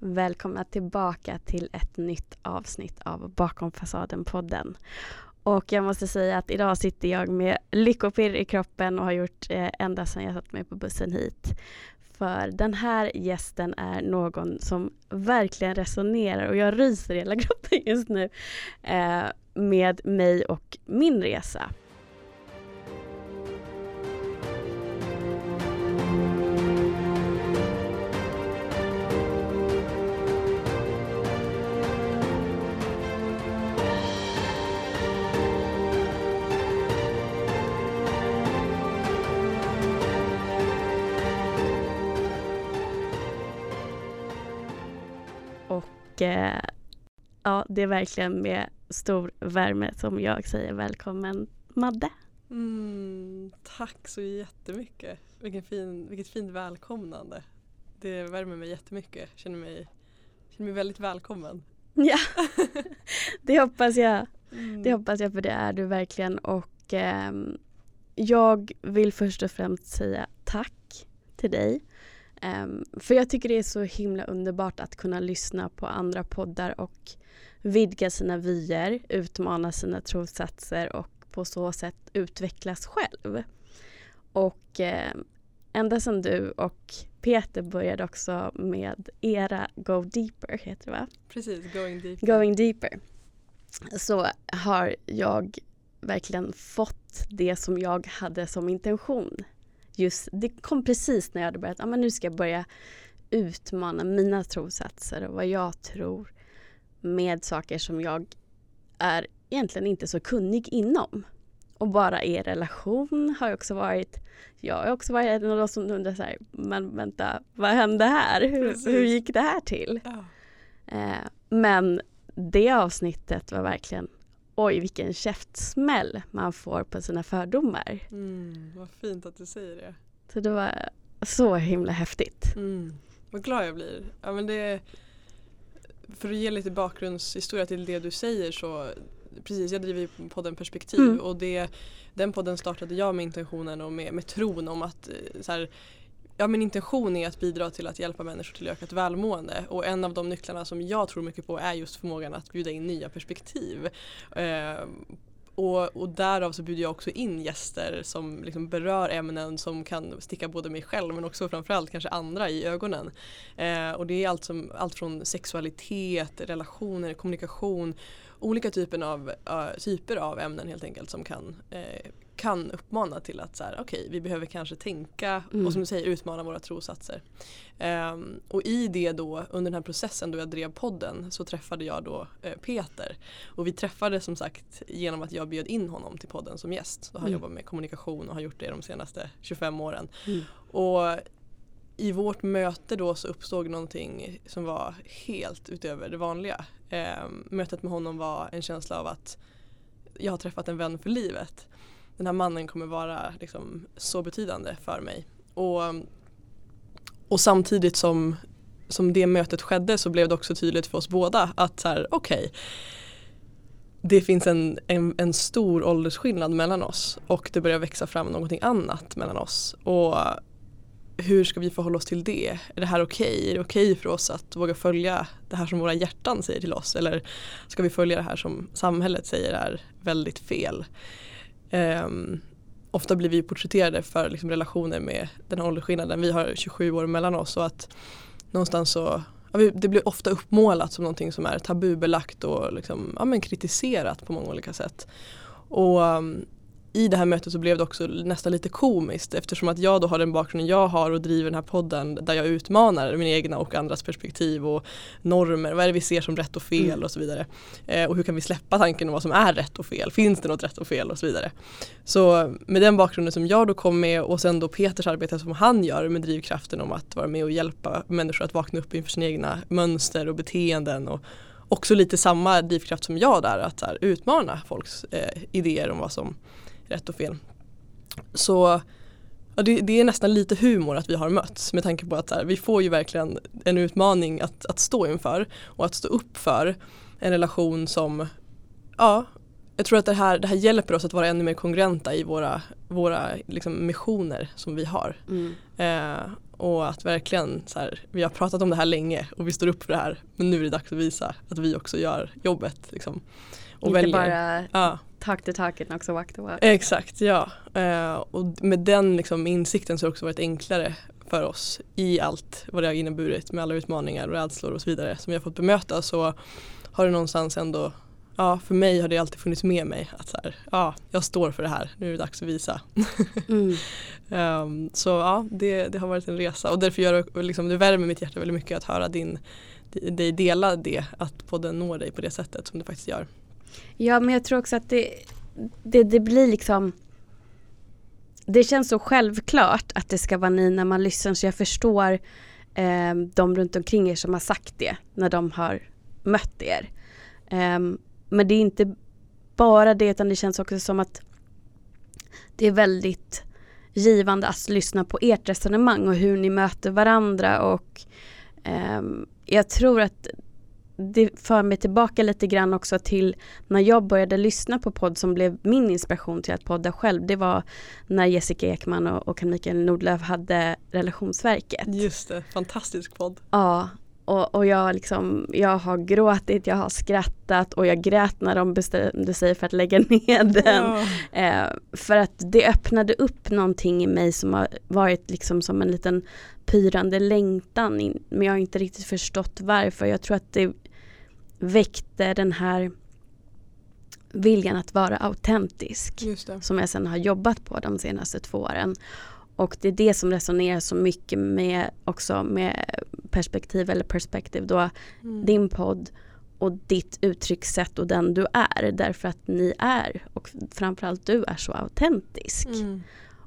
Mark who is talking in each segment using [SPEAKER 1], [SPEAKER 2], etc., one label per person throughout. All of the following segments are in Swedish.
[SPEAKER 1] Välkomna tillbaka till ett nytt avsnitt av Bakom fasaden-podden. Och jag måste säga att idag sitter jag med lyckopirr i kroppen och har gjort eh, ända sedan jag satt mig på bussen hit. För den här gästen är någon som verkligen resonerar och jag ryser i hela kroppen just nu eh, med mig och min resa. Eh, ja, det är verkligen med stor värme som jag säger välkommen Madde.
[SPEAKER 2] Mm, tack så jättemycket. Vilken fin, vilket fint välkomnande. Det värmer mig jättemycket. Jag känner mig, känner mig väldigt välkommen.
[SPEAKER 1] Ja, det hoppas jag.
[SPEAKER 2] Mm.
[SPEAKER 1] Det hoppas jag för det är du verkligen och eh, jag vill först och främst säga tack till dig. Um, för jag tycker det är så himla underbart att kunna lyssna på andra poddar och vidga sina vyer, utmana sina trossatser och på så sätt utvecklas själv. Och eh, ända sedan du och Peter började också med era Go Deeper, heter det va?
[SPEAKER 2] Precis, going deep.
[SPEAKER 1] Going Deeper. Så har jag verkligen fått det som jag hade som intention just, det kom precis när jag hade börjat, ah, men nu ska jag börja utmana mina trossatser och vad jag tror med saker som jag är egentligen inte så kunnig inom. Och bara er relation har också varit, jag har också varit en av de som undrar så här, men vänta, vad hände här? Hur, hur gick det här till?
[SPEAKER 2] Ja.
[SPEAKER 1] Eh, men det avsnittet var verkligen oj vilken käftsmäll man får på sina fördomar.
[SPEAKER 2] Mm, vad fint att du säger det.
[SPEAKER 1] Så det var så himla häftigt.
[SPEAKER 2] Mm, vad glad jag blir. Ja, men det, för att ge lite bakgrundshistoria till det du säger så Precis, jag driver podden Perspektiv
[SPEAKER 1] Mm.
[SPEAKER 2] och det, den podden startade jag med intentionen och med, med tron om att eh, så här, Ja min intention är att bidra till att hjälpa människor till ökat välmående och en av de nycklarna som jag tror mycket på är just förmågan att bjuda in nya perspektiv. Eh, och, och därav så bjuder jag också in gäster som liksom berör ämnen som kan sticka både mig själv men också framförallt kanske andra i ögonen. Eh, och det är allt, som, allt från sexualitet, relationer, kommunikation, olika typer av, uh, typer av ämnen helt enkelt som kan eh, kan uppmana till att så här, okej, vi behöver kanske tänka
[SPEAKER 1] Mm.
[SPEAKER 2] och som du säger utmana våra trossatser. Ehm, och i det då, under den här processen då jag drev podden så träffade jag då eh, Peter. Och vi träffades som sagt genom att jag bjöd in honom till podden som gäst. Då han
[SPEAKER 1] Mm.
[SPEAKER 2] jobbar med kommunikation och har gjort det de senaste 25 åren.
[SPEAKER 1] Mm.
[SPEAKER 2] Och i vårt möte då så uppstod någonting som var helt utöver det vanliga. Ehm, mötet med honom var en känsla av att jag har träffat en vän för livet. Den här mannen kommer vara liksom, så betydande för mig. Och, och samtidigt som, som det mötet skedde så blev det också tydligt för oss båda att så här, okej det finns en, en, en stor åldersskillnad mellan oss och det börjar växa fram någonting annat mellan oss. Och hur ska vi förhålla oss till det? Är det här okej? Är det okej för oss att våga följa det här som våra hjärtan säger till oss? Eller ska vi följa det här som samhället säger är väldigt fel? Ehm, ofta blir vi porträtterade för liksom, relationer med den här åldersskillnaden. Vi har 27 år mellan oss och att någonstans så ja, vi- det blir ofta uppmålat som någonting som är tabubelagt och liksom, ja, men kritiserat på många olika sätt. Och um, i det här mötet så blev det också nästan lite komiskt eftersom att jag då har den bakgrunden jag har och driver den här podden där jag utmanar mina egna och andras perspektiv och normer. Vad är det vi ser som rätt och fel
[SPEAKER 1] Mm.
[SPEAKER 2] och så vidare. Eh, och hur kan vi släppa tanken om vad som är rätt och fel? Finns det något rätt och fel och så vidare. Så med den bakgrunden som jag då kom med och sen då Peters arbete som han gör med drivkraften om att vara med och hjälpa människor att vakna upp inför sina egna mönster och beteenden och också lite samma drivkraft som jag där att här, utmana folks eh, idéer om vad som rätt och fel. Så ja, det, det är nästan lite humor att vi har mötts med tanke på att här, vi får ju verkligen en utmaning att, att stå inför och att stå upp för en relation som ja, jag tror att det här, det här hjälper oss att vara ännu mer kongruenta i våra, våra liksom, missioner som vi har.
[SPEAKER 1] Mm.
[SPEAKER 2] Eh, och att verkligen så här, vi har pratat om det här länge och vi står upp för det här men nu är det dags att visa att vi också gör jobbet. Liksom.
[SPEAKER 1] Och Inte väljer, bara ja. Talk the talk utan också walk the walk.
[SPEAKER 2] Exakt, ja. Uh, och med den liksom, insikten så har det också varit enklare för oss i allt vad det har inneburit med alla utmaningar och rädslor och så vidare som vi har fått bemöta så har det någonstans ändå ja, för mig har det alltid funnits med mig att så här, ja, jag står för det här, nu är det dags att visa. Mm. um, så ja, det, det har varit en resa och därför gör det, liksom, det värmer mitt hjärta väldigt mycket att höra din, dig dela det, att podden når dig på det sättet som det faktiskt gör.
[SPEAKER 1] Ja, men jag tror också att det, det, det blir liksom det känns så självklart att det ska vara ni när man lyssnar så jag förstår eh, de runt omkring er som har sagt det när de har mött er. Eh, men det är inte bara det utan det känns också som att det är väldigt givande att lyssna på ert resonemang och hur ni möter varandra och eh, jag tror att det för mig tillbaka lite grann också till när jag började lyssna på podd som blev min inspiration till att podda själv. Det var när Jessica Ekman och, och Mikael Nordlöf hade Relationsverket.
[SPEAKER 2] Just det, fantastisk podd.
[SPEAKER 1] Ja, och, och jag, liksom, jag har gråtit, jag har skrattat och jag grät när de bestämde sig för att lägga ner den. Ja. Eh, för att det öppnade upp någonting i mig som har varit liksom som en liten pyrande längtan. In, men jag har inte riktigt förstått varför. Jag tror att det väckte den här viljan att vara autentisk. Som jag sedan har jobbat på de senaste två åren. Och det är det som resonerar så mycket med också med perspektiv eller perspektiv då mm. din podd och ditt uttryckssätt och den du är därför att ni är och framförallt du är så autentisk. Mm.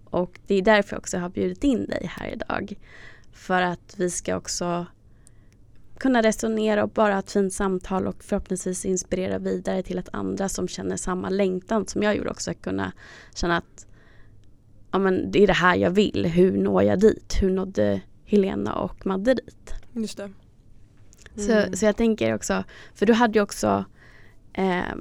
[SPEAKER 1] Och det är därför jag också har bjudit in dig här idag. För att vi ska också kunna resonera och bara ha ett fint samtal och förhoppningsvis inspirera vidare till att andra som känner samma längtan som jag gjorde också kunna känna att ja, men det är det här jag vill, hur når jag dit? Hur nådde Helena och Madde dit?
[SPEAKER 2] Just det.
[SPEAKER 1] Mm. Så, så jag tänker också, för du hade ju också eh,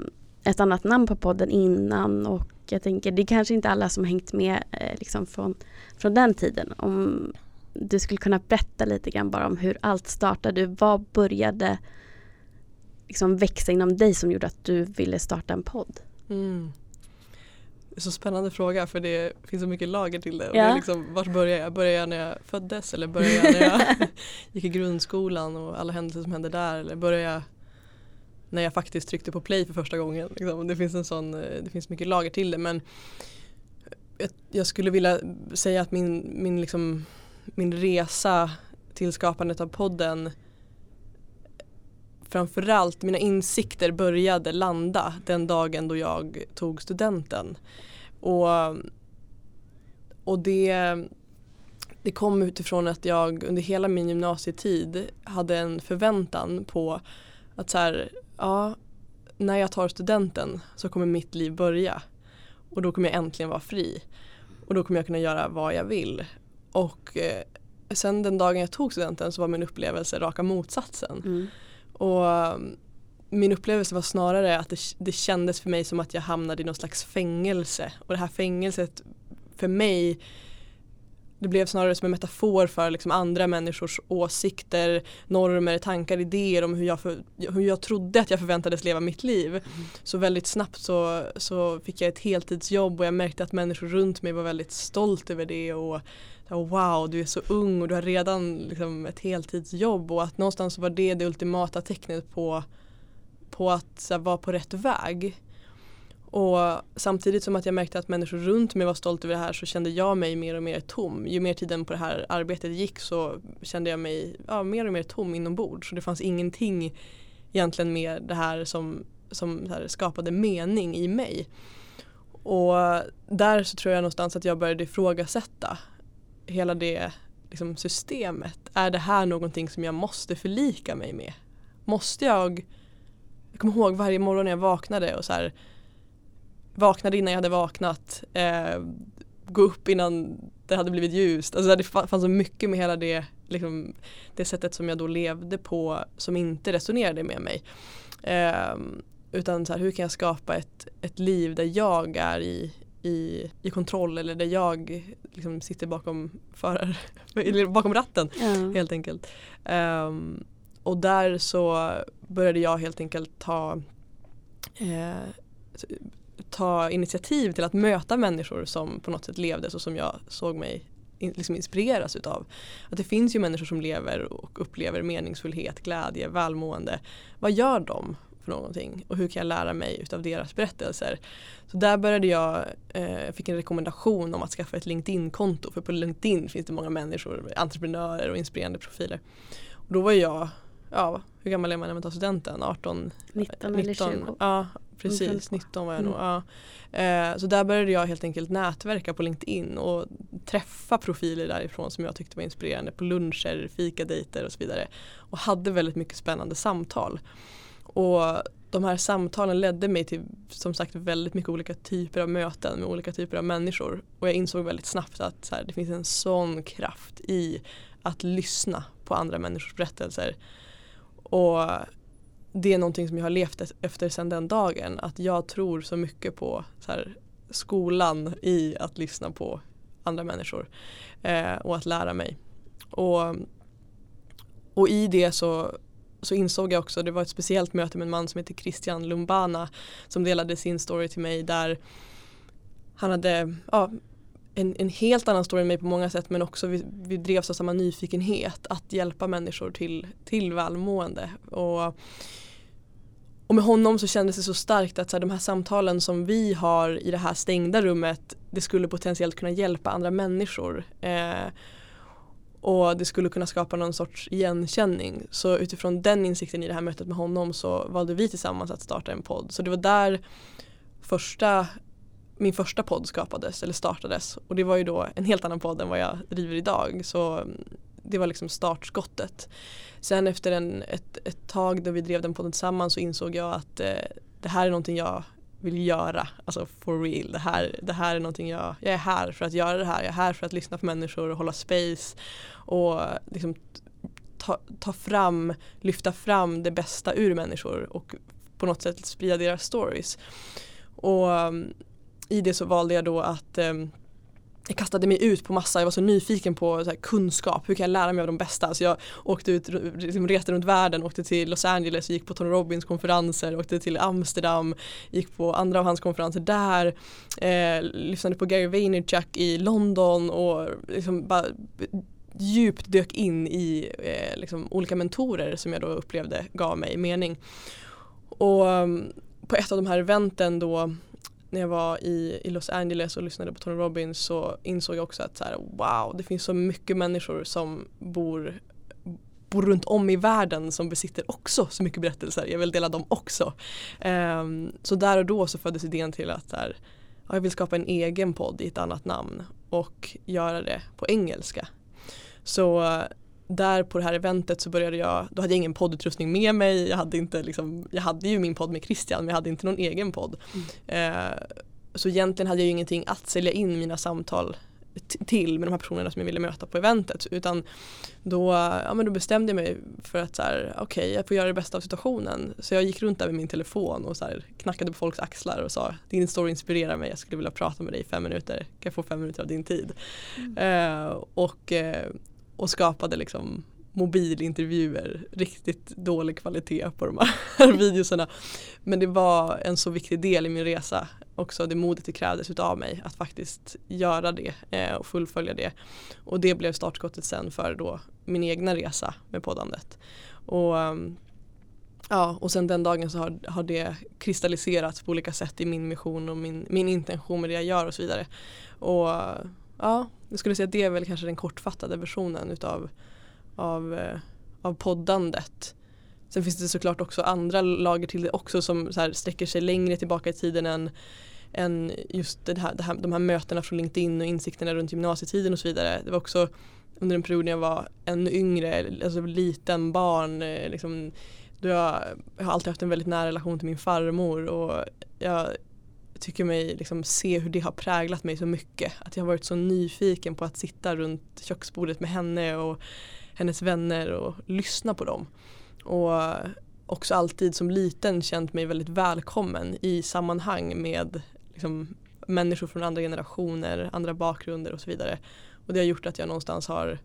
[SPEAKER 1] ett annat namn på podden innan och jag tänker det är kanske inte alla som hängt med eh, liksom från, från den tiden. Om du skulle kunna berätta lite grann bara om hur allt startade. Vad började liksom växa inom dig som gjorde att du ville starta en podd? Mm
[SPEAKER 2] så spännande fråga för det finns så mycket lager till det. Och ja. det är liksom, vart börjar jag? Börjar jag när jag föddes eller börjar jag när jag gick i grundskolan och alla händelser som hände där eller börjar jag när jag faktiskt tryckte på play för första gången. Liksom. Det finns en sån, eh, det finns mycket lager till det men jag skulle vilja säga att min, min, liksom, min resa till skapandet av podden framförallt mina insikter började landa den dagen då jag tog studenten. Och, och det, det kom utifrån att jag under hela min gymnasietid hade en förväntan på att så här, ja, när jag tar studenten så kommer mitt liv börja. Och då kommer jag äntligen vara fri. Och då kommer jag kunna göra vad jag vill. Och eh, sen den dagen jag tog studenten så var min upplevelse raka motsatsen. Mm. Och um, min upplevelse var snarare att det, det kändes för mig som att jag hamnade i någon slags fängelse. Och det här fängelset för mig det blev snarare som en metafor för liksom andra människors åsikter, normer, tankar, idéer om hur jag, för, hur jag trodde att jag förväntades leva mitt liv. Mm. Så väldigt snabbt så, så fick jag ett heltidsjobb och jag märkte att människor runt mig var väldigt stolt över det och wow du är så ung och du har redan liksom, ett heltidsjobb och att någonstans var det det ultimata tecknet på, på att vara på rätt väg. Och samtidigt som att jag märkte att människor runt mig var stolta över det här så kände jag mig mer och mer tom. Ju mer tiden på det här arbetet gick så kände jag mig ja, mer och mer tom inombords. Så det fanns ingenting egentligen med det här som, som här skapade mening i mig. Och där så tror jag någonstans att jag började ifrågasätta hela det liksom, systemet. Är det här någonting som jag måste förlika mig med? Måste jag, jag kommer ihåg varje morgon när jag vaknade och så här, vaknade innan jag hade vaknat, eh, gå upp innan det hade blivit ljust. Alltså det fanns så mycket med hela det, liksom, det sättet som jag då levde på som inte resonerade med mig. Eh, utan så här, hur kan jag skapa ett, ett liv där jag är i, i, i kontroll eller där jag liksom sitter bakom, förar, bakom ratten
[SPEAKER 1] Ja.
[SPEAKER 2] helt enkelt. Ehm, och där så började jag helt enkelt ta, eh, ta initiativ till att möta människor som på något sätt levde så som jag såg mig in, liksom inspireras utav. Att det finns ju människor som lever och upplever meningsfullhet, glädje, välmående. Vad gör de för någonting och hur kan jag lära mig utav deras berättelser? Så där började jag, eh, fick en rekommendation om att skaffa ett LinkedIn-konto för på LinkedIn finns det många människor, entreprenörer och inspirerande profiler. Och då var jag, ja hur gammal är man när man tar studenten? 18?
[SPEAKER 1] 19 eller 20.
[SPEAKER 2] Ja precis,
[SPEAKER 1] Mm.
[SPEAKER 2] 19 var jag
[SPEAKER 1] Mm.
[SPEAKER 2] nog. Ja. Eh, så där började jag helt enkelt nätverka på LinkedIn och träffa profiler därifrån som jag tyckte var inspirerande på luncher, fikadejter och så vidare. Och hade väldigt mycket spännande samtal. Och de här samtalen ledde mig till som sagt väldigt mycket olika typer av möten med olika typer av människor. Och jag insåg väldigt snabbt att så här, det finns en sån kraft i att lyssna på andra människors berättelser. Och det är någonting som jag har levt efter sedan den dagen. Att jag tror så mycket på så här, skolan i att lyssna på andra människor. Eh, och att lära mig. Och, och i det så, så insåg jag också, det var ett speciellt möte med en man som heter Christian Lumbana som delade sin story till mig där han hade ja, en, en helt annan story än mig på många sätt men också vi, vi drevs av samma nyfikenhet att hjälpa människor till, till välmående. Och, och med honom så kändes det så starkt att så här, de här samtalen som vi har i det här stängda rummet det skulle potentiellt kunna hjälpa andra människor. Eh, och det skulle kunna skapa någon sorts igenkänning. Så utifrån den insikten i det här mötet med honom så valde vi tillsammans att starta en podd. Så det var där första, min första podd skapades eller startades. Och det var ju då en helt annan podd än vad jag driver idag. Så mm, det var liksom startskottet. Sen efter en, ett, ett tag då vi drev den podden tillsammans så insåg jag att eh, det här är någonting jag vill göra, alltså for real. Det här, det här är någonting jag, jag är här för att göra det här. Jag är här för att lyssna på människor och hålla space och liksom ta, ta fram, lyfta fram det bästa ur människor och på något sätt sprida deras stories. Och um, i det så valde jag då att um, jag kastade mig ut på massa, jag var så nyfiken på så här, kunskap, hur kan jag lära mig av de bästa? Så jag åkte ut, liksom reste runt världen, åkte till Los Angeles, gick på Tony Robbins konferenser, åkte till Amsterdam, gick på andra av hans konferenser där, eh, lyssnade på Gary Vaynerchuk i London och liksom bara djupt dök in i eh, liksom, olika mentorer som jag då upplevde gav mig mening. Och um, på ett av de här eventen då när jag var i, i Los Angeles och lyssnade på Tony Robbins så insåg jag också att så här, wow, det finns så mycket människor som bor bor runt om i världen som besitter också så mycket berättelser. Jag vill dela dem också. Um, så där och då så föddes idén till att här, ja, jag vill skapa en egen podd i ett annat namn och göra det på engelska. Så där på det här eventet så började jag, då hade jag ingen poddutrustning med mig. Jag hade, inte liksom, jag hade ju min podd med Christian men jag hade inte någon egen podd. Eh, så egentligen hade jag ju ingenting att sälja in mina samtal till med de här personerna som jag ville möta på eventet. Utan då, ja, men då bestämde jag mig för att så här, okej jag får göra det bästa av situationen. Så jag gick runt där med min telefon och så här, knackade på folks axlar och sa din story inspirerar mig, jag skulle vilja prata med dig i fem minuter. Kan jag få fem minuter av din tid? Eh, och eh, och skapade liksom mobilintervjuer, riktigt dålig kvalitet på de här videoserna. Men det var en så viktig del i min resa, också det modet det krävdes utav mig att faktiskt göra det eh, och fullfölja det. Och det blev startskottet sen för då min egna resa med poddandet. Och, ehm, ja, och sen den dagen så har, har det kristalliserats på olika sätt i min mission och min, min intention med det jag gör och så vidare. Och ja, jag skulle säga att det är väl kanske den kortfattade versionen utav av, eh, av poddandet. Sen finns det såklart också andra lager till det också som så här sträcker sig längre tillbaka i tiden än, än just det här, det här, de här mötena från LinkedIn och insikterna runt gymnasietiden och så vidare. Det var också under en period när jag var ännu yngre, alltså liten barn. Eh, liksom, då jag, jag har alltid haft en väldigt nära relation till min farmor och jag tycker mig liksom se hur det har präglat mig så mycket. Att jag har varit så nyfiken på att sitta runt köksbordet med henne och hennes vänner och lyssna på dem. Och också alltid som liten känt mig väldigt välkommen i sammanhang med liksom, människor från andra generationer, andra bakgrunder och så vidare. Och det har gjort att jag någonstans har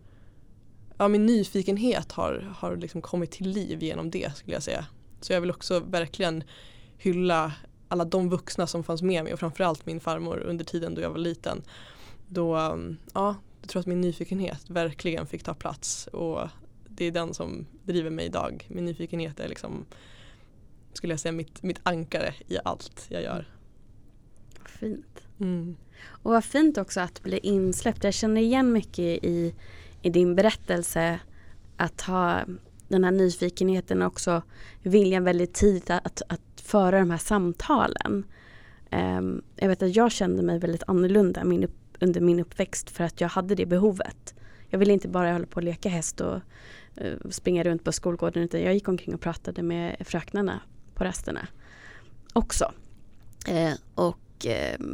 [SPEAKER 2] Ja min nyfikenhet har, har liksom kommit till liv genom det skulle jag säga. Så jag vill också verkligen hylla alla de vuxna som fanns med mig och framförallt min farmor under tiden då jag var liten. Då, ja, jag tror att min nyfikenhet verkligen fick ta plats och det är den som driver mig idag. Min nyfikenhet är liksom, skulle jag säga, mitt, mitt ankare i allt jag gör.
[SPEAKER 1] Fint.
[SPEAKER 2] Mm.
[SPEAKER 1] Och vad fint också att bli insläppt. Jag känner igen mycket i, i din berättelse att ha den här nyfikenheten och också viljan väldigt tidigt att, att föra de här samtalen. Um, jag vet att jag kände mig väldigt annorlunda min upp, under min uppväxt för att jag hade det behovet. Jag ville inte bara hålla på och leka häst och uh, springa runt på skolgården utan jag gick omkring och pratade med fröknarna på rasterna också. Uh, och uh,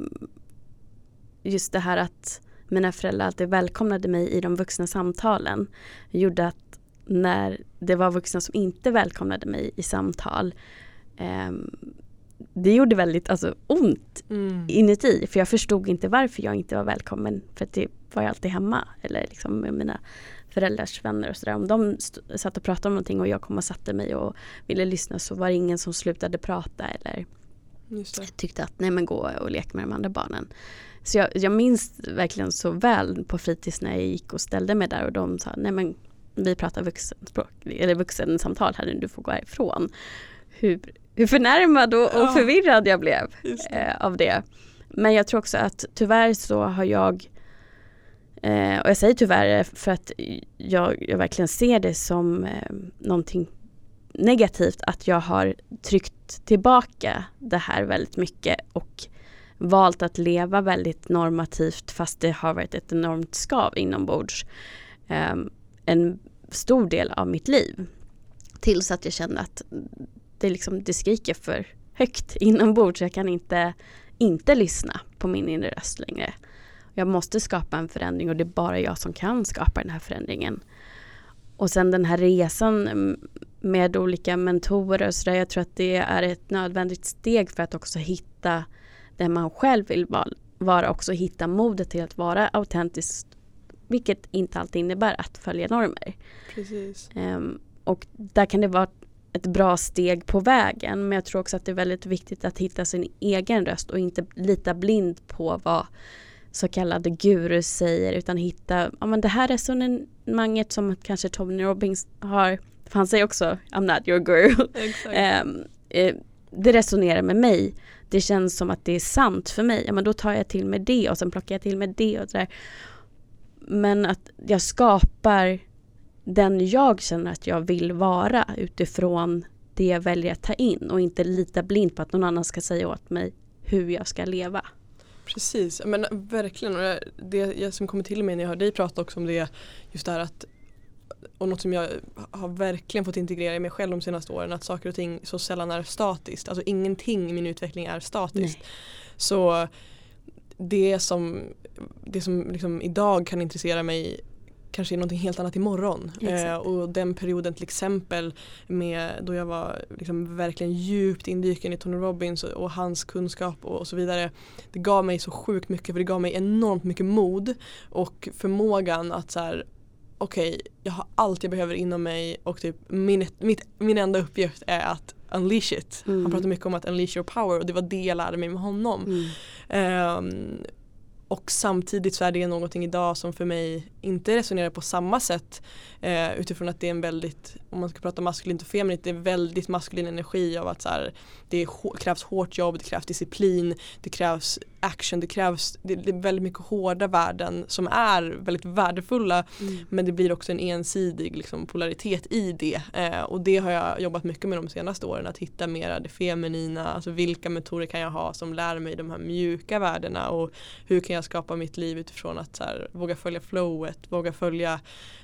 [SPEAKER 1] just det här att mina föräldrar alltid välkomnade mig i de vuxna samtalen gjorde att när det var vuxna som inte välkomnade mig i samtal eh, det gjorde väldigt alltså, ont mm. inuti för jag förstod inte varför jag inte var välkommen för att det var jag alltid hemma eller liksom med mina föräldrars vänner och sådär. Om de satt och pratade om någonting och jag kom och satte mig och ville lyssna så var det ingen som slutade prata eller tyckte att nej men gå och lek med de andra barnen. Så jag, jag minns verkligen så väl på fritids när jag gick och ställde mig där och de sa nej men vi pratar vuxenspråk, eller vuxensamtal här nu, du får gå härifrån. Hur, hur förnärmad och, och förvirrad jag blev eh, av det. Men jag tror också att tyvärr så har jag eh, och jag säger tyvärr för att jag, jag verkligen ser det som eh, någonting negativt att jag har tryckt tillbaka det här väldigt mycket och valt att leva väldigt normativt fast det har varit ett enormt skav inombords. Um, en stor del av mitt liv. Tills att jag kände att det, liksom, det skriker för högt inombords. Jag kan inte, inte lyssna på min inre röst längre. Jag måste skapa en förändring och det är bara jag som kan skapa den här förändringen. Och sen den här resan med olika mentorer och sådär. Jag tror att det är ett nödvändigt steg för att också hitta det man själv vill vara. Också hitta modet till att vara autentisk vilket inte alltid innebär att följa normer.
[SPEAKER 2] Precis.
[SPEAKER 1] Um, och där kan det vara ett bra steg på vägen men jag tror också att det är väldigt viktigt att hitta sin egen röst och inte lita blind på vad så kallade gurus säger utan hitta, ja men det här resonemanget som kanske Tony Robbins har, för han säger också I'm not your guru. um, det resonerar med mig. Det känns som att det är sant för mig. Ja men då tar jag till mig det och sen plockar jag till mig det och sådär. Men att jag skapar den jag känner att jag vill vara utifrån det jag väljer att ta in och inte lita blint på att någon annan ska säga åt mig hur jag ska leva.
[SPEAKER 2] Precis, men verkligen. Och det som kommer till mig när jag hör dig prata också om det just det här att och något som jag har verkligen fått integrera i mig själv de senaste åren att saker och ting så sällan är statiskt. Alltså ingenting i min utveckling är statiskt. Nej. Så det som, det som liksom idag kan intressera mig kanske är någonting helt annat imorgon. Eh, och den perioden till exempel med då jag var liksom verkligen djupt indyken i Tony Robbins och, hans kunskap och, och, så vidare. Det gav mig så sjukt mycket för det gav mig enormt mycket mod och förmågan att så här okej, okay, jag har allt jag behöver inom mig och typ min, mitt, min enda uppgift är att unleash it. Mm. Han pratar mycket om att unleash your power och det var det jag lärde mig med honom. Mm. Um, och samtidigt så är det någonting idag som för mig inte resonerar på samma sätt eh, utifrån att det är en väldigt, om man ska prata maskulint och feminint, det är väldigt maskulin energi av att så här, det krävs hårt jobb, det krävs disciplin, det krävs action, det krävs det, det är väldigt mycket hårda värden som är väldigt värdefulla mm. men det blir också en ensidig liksom, polaritet i det eh, och det har jag jobbat mycket med de senaste åren att hitta mera det feminina, alltså vilka metoder kan jag ha som lär mig de här mjuka värdena och hur kan jag skapa mitt liv utifrån att så här, våga följa flowet, våga följa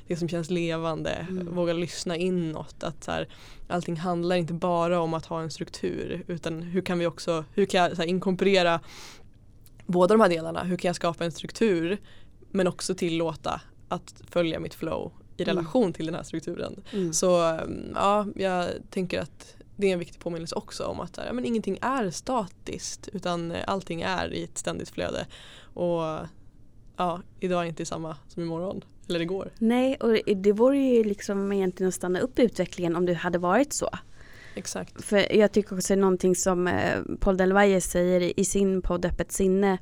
[SPEAKER 2] det som känns levande, mm. våga lyssna inåt. Att så här, allting handlar inte bara om att ha en struktur utan hur kan vi också, hur kan jag inkorporera båda de här delarna. Hur kan jag skapa en struktur men också tillåta att följa mitt flow i mm. relation mm. till den här strukturen. Mm. Så ja, jag tänker att det är en viktig påminnelse också om att ja, men ingenting är statiskt utan allting är i ett ständigt flöde. Och ja, idag är inte samma som imorgon. Eller igår.
[SPEAKER 1] Nej, och det vore ju liksom egentligen att stanna upp utvecklingen om det hade varit så.
[SPEAKER 2] Exakt.
[SPEAKER 1] För jag tycker också någonting som eh, Paul Delvaye säger i sin podd Öppet sinne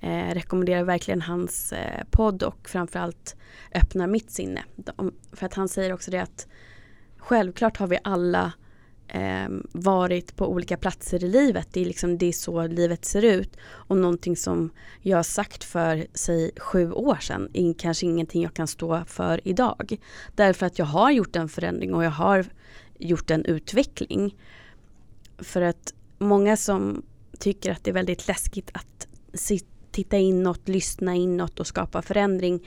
[SPEAKER 1] eh, rekommenderar verkligen hans eh, podd och framförallt öppnar mitt sinne. De, för att han säger också det att självklart har vi alla eh, varit på olika platser i livet. Det är, liksom, det är så livet ser ut. Och någonting som jag har sagt för, säg sju år sedan är kanske ingenting jag kan stå för idag. Därför att jag har gjort en förändring och jag har gjort en utveckling. För att många som tycker att det är väldigt läskigt att titta inåt, lyssna inåt och skapa förändring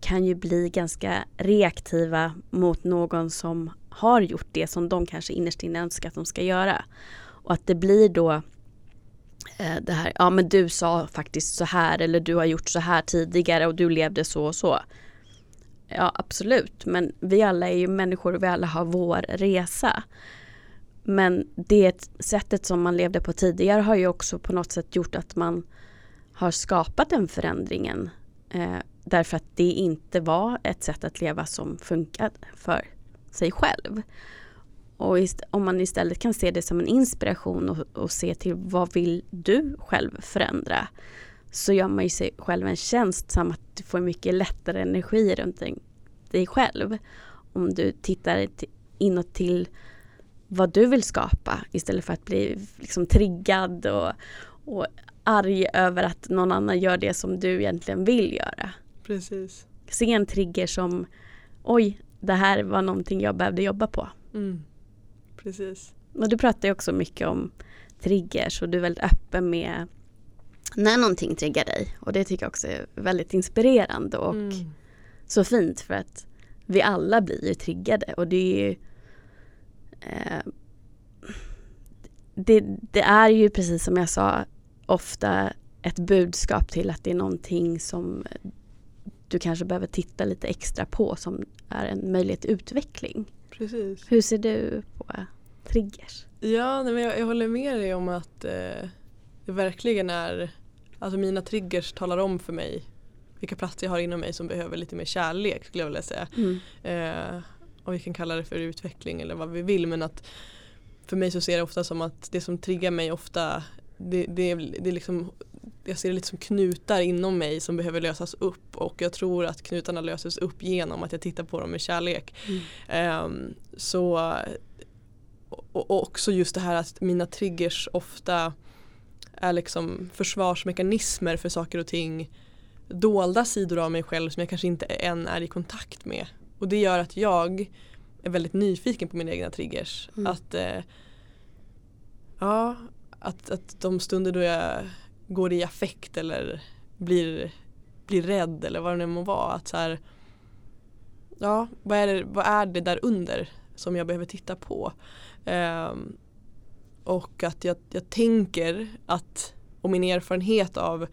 [SPEAKER 1] kan ju bli ganska reaktiva mot någon som har gjort det som de kanske innerst inne önskar att de ska göra. Och att det blir då eh, det här, ja men du sa faktiskt så här eller du har gjort så här tidigare och du levde så och så. Ja absolut, men vi alla är ju människor och vi alla har vår resa. Men det sättet som man levde på tidigare har ju också på något sätt gjort att man har skapat den förändringen. Eh, därför att det inte var ett sätt att leva som funkade för sig själv. Och om man istället kan se det som en inspiration och, och, se till vad vill du själv förändra så gör man ju sig själv en tjänst samt att du får mycket lättare energi runt dig själv. Om du tittar inåt till vad du vill skapa istället för att bli liksom triggad och, och arg över att någon annan gör det som du egentligen vill göra.
[SPEAKER 2] Precis.
[SPEAKER 1] Se en trigger som oj, det här var någonting jag behövde jobba på.
[SPEAKER 2] Mm. Precis.
[SPEAKER 1] Och du pratar ju också mycket om triggers och du är väldigt öppen med när någonting triggar dig. Och det tycker jag också är väldigt inspirerande och mm. så fint för att vi alla blir ju triggade och det är ju eh, det, det, är ju precis som jag sa ofta ett budskap till att det är någonting som du kanske behöver titta lite extra på som är en möjlighet till utveckling.
[SPEAKER 2] Precis.
[SPEAKER 1] Hur ser du på triggers?
[SPEAKER 2] Ja, nej, men jag, jag håller med dig om att eh, det verkligen är Alltså mina triggers talar om för mig vilka platser jag har inom mig som behöver lite mer kärlek skulle jag vilja säga. Mm. Eh, och vi kan kalla det för utveckling eller vad vi vill men att för mig så ser jag ofta som att det som triggar mig ofta det, det, det är liksom jag ser det lite som knutar inom mig som behöver lösas upp och jag tror att knutarna löses upp genom att jag tittar på dem med kärlek. Mm. Um, så och, och, också just det här att mina triggers ofta är liksom försvarsmekanismer för saker och ting dolda sidor av mig själv som jag kanske inte än är i kontakt med. Och det gör att jag är väldigt nyfiken på mina egna triggers. Mm. Att eh, ja, att, att de stunder då jag går i affekt eller blir, blir rädd eller vad det nu må vara. Att så här, ja, vad är, det, vad är det där under som jag behöver titta på? Um, och att jag, jag tänker att, och min erfarenhet av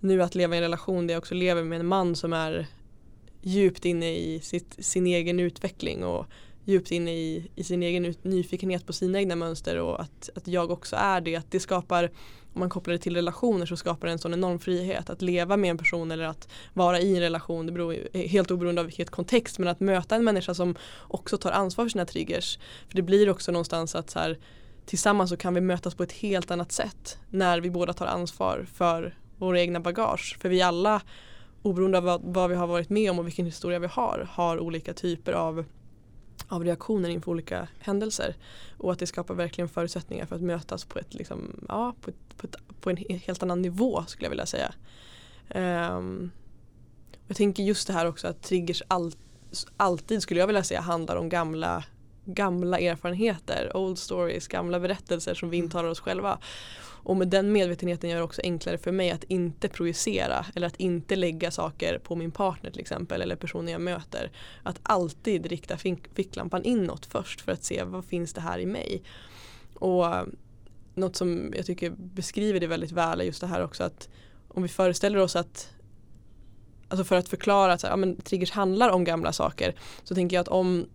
[SPEAKER 2] nu att leva i en relation där jag också lever med en man som är djupt inne i sitt, sin egen utveckling och djupt inne i, i sin egen nyfikenhet på sina egna mönster och att, att jag också är det. Att det skapar, om man kopplar det till relationer så skapar det en sån enorm frihet. Att leva med en person eller att vara i en relation, det beror helt oberoende av vilket kontext, men att möta en människa som också tar ansvar för sina triggers. För det blir också någonstans att så här, tillsammans så kan vi mötas på ett helt annat sätt när vi båda tar ansvar för våra egna bagage. För vi alla, oberoende av vad, vad vi har varit med om och vilken historia vi har, har olika typer av av reaktioner inför olika händelser. Och att det skapar verkligen förutsättningar för att mötas på, ett, liksom, ja, på, ett, på, ett, på en helt annan nivå skulle jag vilja säga. Um, jag tänker just det här också att triggers all, alltid skulle jag vilja säga handlar om gamla gamla erfarenheter, old stories, gamla berättelser som vi mm. intalar oss själva. Och med den medvetenheten gör det också enklare för mig att inte projicera eller att inte lägga saker på min partner till exempel eller personer jag möter. Att alltid rikta ficklampan inåt först för att se vad finns det här i mig. Och något som jag tycker beskriver det väldigt väl är just det här också att om vi föreställer oss att Alltså för att förklara att så här, ja, men triggers handlar om gamla saker så tänker jag att om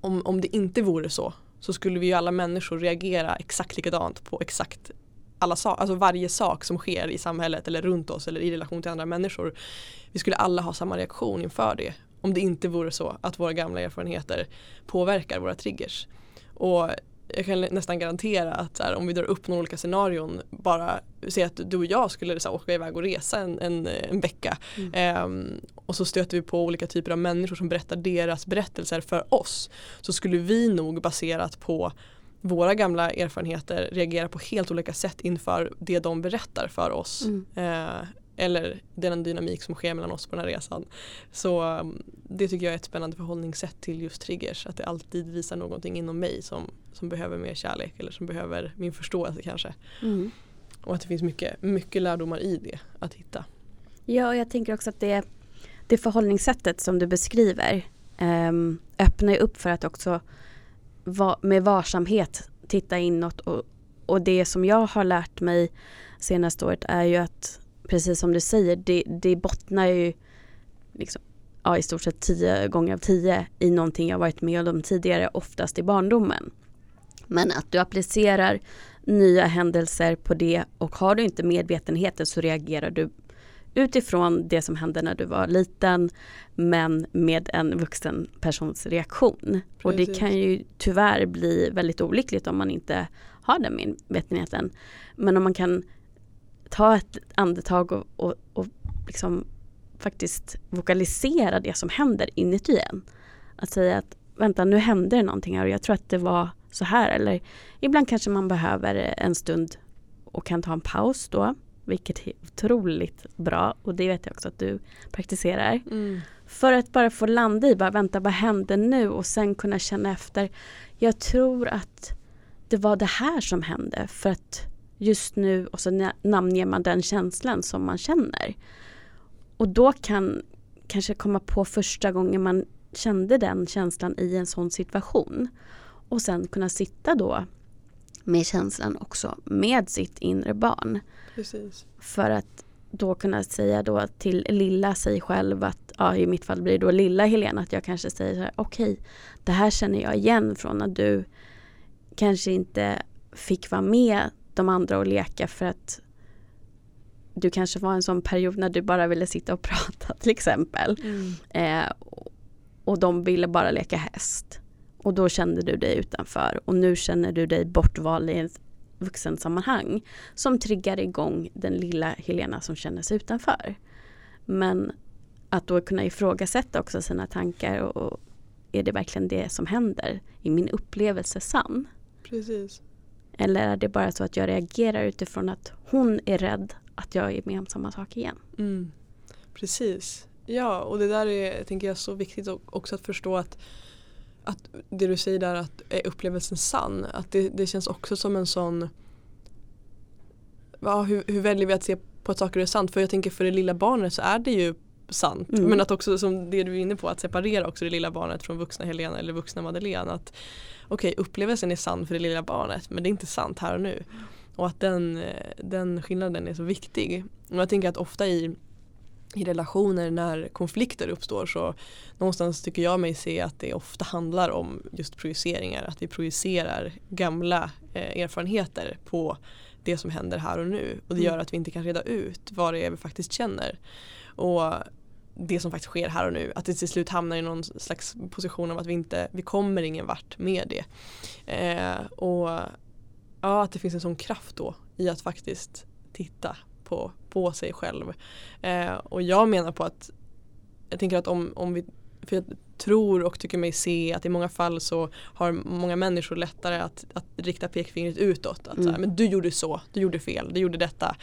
[SPEAKER 2] om, om det inte vore så så skulle vi ju alla människor reagera exakt likadant på exakt alla so alltså varje sak som sker i samhället eller runt oss eller i relation till andra människor. Vi skulle alla ha samma reaktion inför det. Om det inte vore så att våra gamla erfarenheter påverkar våra triggers. Och jag kan nästan garantera att här, om vi drar upp några olika scenarion bara se att du och jag skulle så här, åka iväg och resa en, en, en vecka mm. um, och så stöter vi på olika typer av människor som berättar deras berättelser för oss så skulle vi nog baserat på våra gamla erfarenheter reagera på helt olika sätt inför det de berättar för oss. Mm. Uh, eller den dynamik som sker mellan oss på den här resan. Så um, det tycker jag är ett spännande förhållningssätt till just triggers. Att det alltid visar någonting inom mig som, som behöver mer kärlek eller som behöver min förståelse kanske. Mm. Och att det finns mycket, mycket lärdomar i det att hitta.
[SPEAKER 1] Ja, och jag tänker också att det, det förhållningssättet som du beskriver um, öppnar upp för att också va, med varsamhet titta inåt och, och det som jag har lärt mig senaste året är ju att precis som du säger, det, det bottnar ju liksom, ja, i stort sett tio gånger av tio i någonting jag varit med om tidigare, oftast i barndomen. Men att du applicerar nya händelser på det och har du inte medvetenheten så reagerar du utifrån det som hände när du var liten men med en vuxen persons reaktion. Precis. Och det kan ju tyvärr bli väldigt olyckligt om man inte har den medvetenheten. Men om man kan ta ett andetag och, och, och liksom faktiskt vokalisera det som händer inuti en. Att säga att vänta nu händer det någonting här och jag tror att det var så här eller ibland kanske man behöver en stund och kan ta en paus då vilket är otroligt bra och det vet jag också att du praktiserar. Mm. För att bara få landa i, bara vänta vad händer nu och sen kunna känna efter. Jag tror att det var det här som hände för att just nu och så namnger man den känslan som man känner. Och då kan kanske komma på första gången man kände den känslan i en sån situation. Och sen kunna sitta då med känslan också med sitt inre barn.
[SPEAKER 2] Precis.
[SPEAKER 1] För att då kunna säga då till lilla sig själv att, ja i mitt fall blir det då lilla Helena att jag kanske säger så här okej okay, det här känner jag igen från när du kanske inte fick vara med de andra och leka för att du kanske var en sån period när du bara ville sitta och prata till exempel. Mm. Eh, och de ville bara leka häst. Och då kände du dig utanför och nu känner du dig bortvald i ett vuxensammanhang som triggar igång den lilla Helena som känner sig utanför. Men att då kunna ifrågasätta också sina tankar och, och är det verkligen det som händer? Är min upplevelse sann?
[SPEAKER 2] Precis.
[SPEAKER 1] Eller är det bara så att jag reagerar utifrån att hon är rädd att jag är med om samma sak igen?
[SPEAKER 2] Mm. Precis. Ja, och det där är tänker jag, så viktigt också att förstå att, att det du säger där att är upplevelsen sann? Att det, det känns också som en sån ja, hur, hur väljer vi att se på att saker är sant? För jag tänker för det lilla barnet så är det ju sant. Mm. Men att också som det du är inne på att separera också det lilla barnet från vuxna Helena eller vuxna Madeleine. Att okej okay, upplevelsen är sann för det lilla barnet men det är inte sant här och nu. Och att den, den skillnaden är så viktig. Och jag tänker att ofta i i relationer när konflikter uppstår så någonstans tycker jag mig se att det ofta handlar om just projiceringar. Att vi projicerar gamla eh, erfarenheter på det som händer här och nu. Och det gör mm. att vi inte kan reda ut vad det är vi faktiskt känner. Och det som faktiskt sker här och nu. Att det till slut hamnar i någon slags position av att vi inte, vi kommer ingen vart med det. Eh, och ja, att det finns en sån kraft då i att faktiskt titta på, på sig själv. Eh, och jag menar på att jag tänker att om, om vi för jag tror och tycker mig se att i många fall så har många människor lättare att, att rikta pekfingret utåt. Att mm. så här, men du gjorde så, du gjorde fel, du gjorde detta,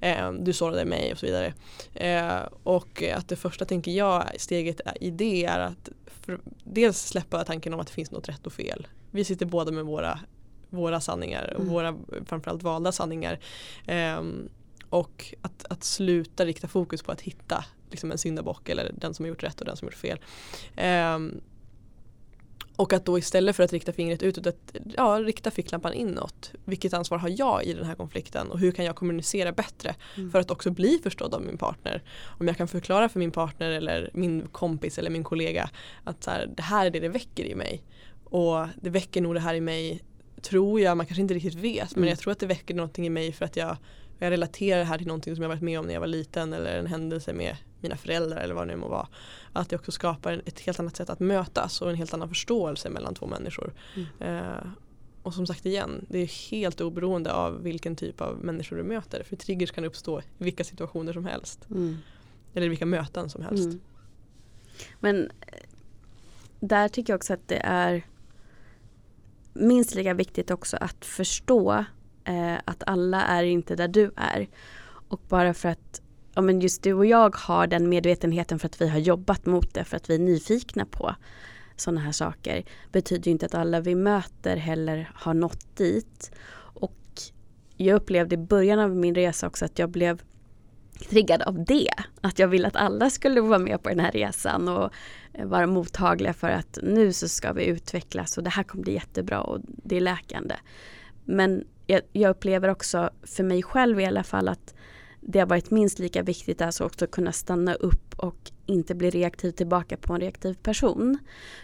[SPEAKER 2] eh, du sårade mig och så vidare. Eh, och att det första tänker jag steget i det är att för, dels släppa tanken om att det finns något rätt och fel. Vi sitter båda med våra, våra sanningar och mm. våra framförallt valda sanningar. Eh, och att, att sluta rikta fokus på att hitta liksom en syndabock eller den som har gjort rätt och den som har gjort fel. Um, och att då istället för att rikta fingret utåt, att, ja, rikta ficklampan inåt. Vilket ansvar har jag i den här konflikten och hur kan jag kommunicera bättre mm. för att också bli förstådd av min partner. Om jag kan förklara för min partner eller min kompis eller min kollega att så här, det här är det det väcker i mig. Och det väcker nog det här i mig, tror jag, man kanske inte riktigt vet, men
[SPEAKER 1] Mm.
[SPEAKER 2] jag tror att det väcker någonting i mig för att jag, jag relaterar det här till någonting som jag varit med om när jag var liten eller en händelse med mina föräldrar eller vad det nu må vara. Att det också skapar ett helt annat sätt att mötas och en helt annan förståelse mellan två människor.
[SPEAKER 1] Mm.
[SPEAKER 2] Eh, och som sagt igen, det är helt oberoende av vilken typ av människor du möter. För triggers kan uppstå i vilka situationer som helst.
[SPEAKER 1] Mm.
[SPEAKER 2] Eller i vilka möten som helst.
[SPEAKER 1] Mm. Men eh, där tycker jag också att det är minst lika viktigt också att förstå eh, att alla är inte där du är. Och bara för att ja, men just du och jag har den medvetenheten för att vi har jobbat mot det, för att vi är nyfikna på sådana här saker, betyder ju inte att alla vi möter heller har nått dit. Och jag upplevde i början av min resa också att jag blev triggad av det. Att jag ville att alla skulle vara med på den här resan och vara mottagliga för att nu så ska vi utvecklas och det här kommer bli jättebra och det är läkande. Men jag, jag upplever också för mig själv i alla fall att det har varit minst lika viktigt alltså också att kunna stanna upp och inte bli reaktiv tillbaka på en reaktiv person.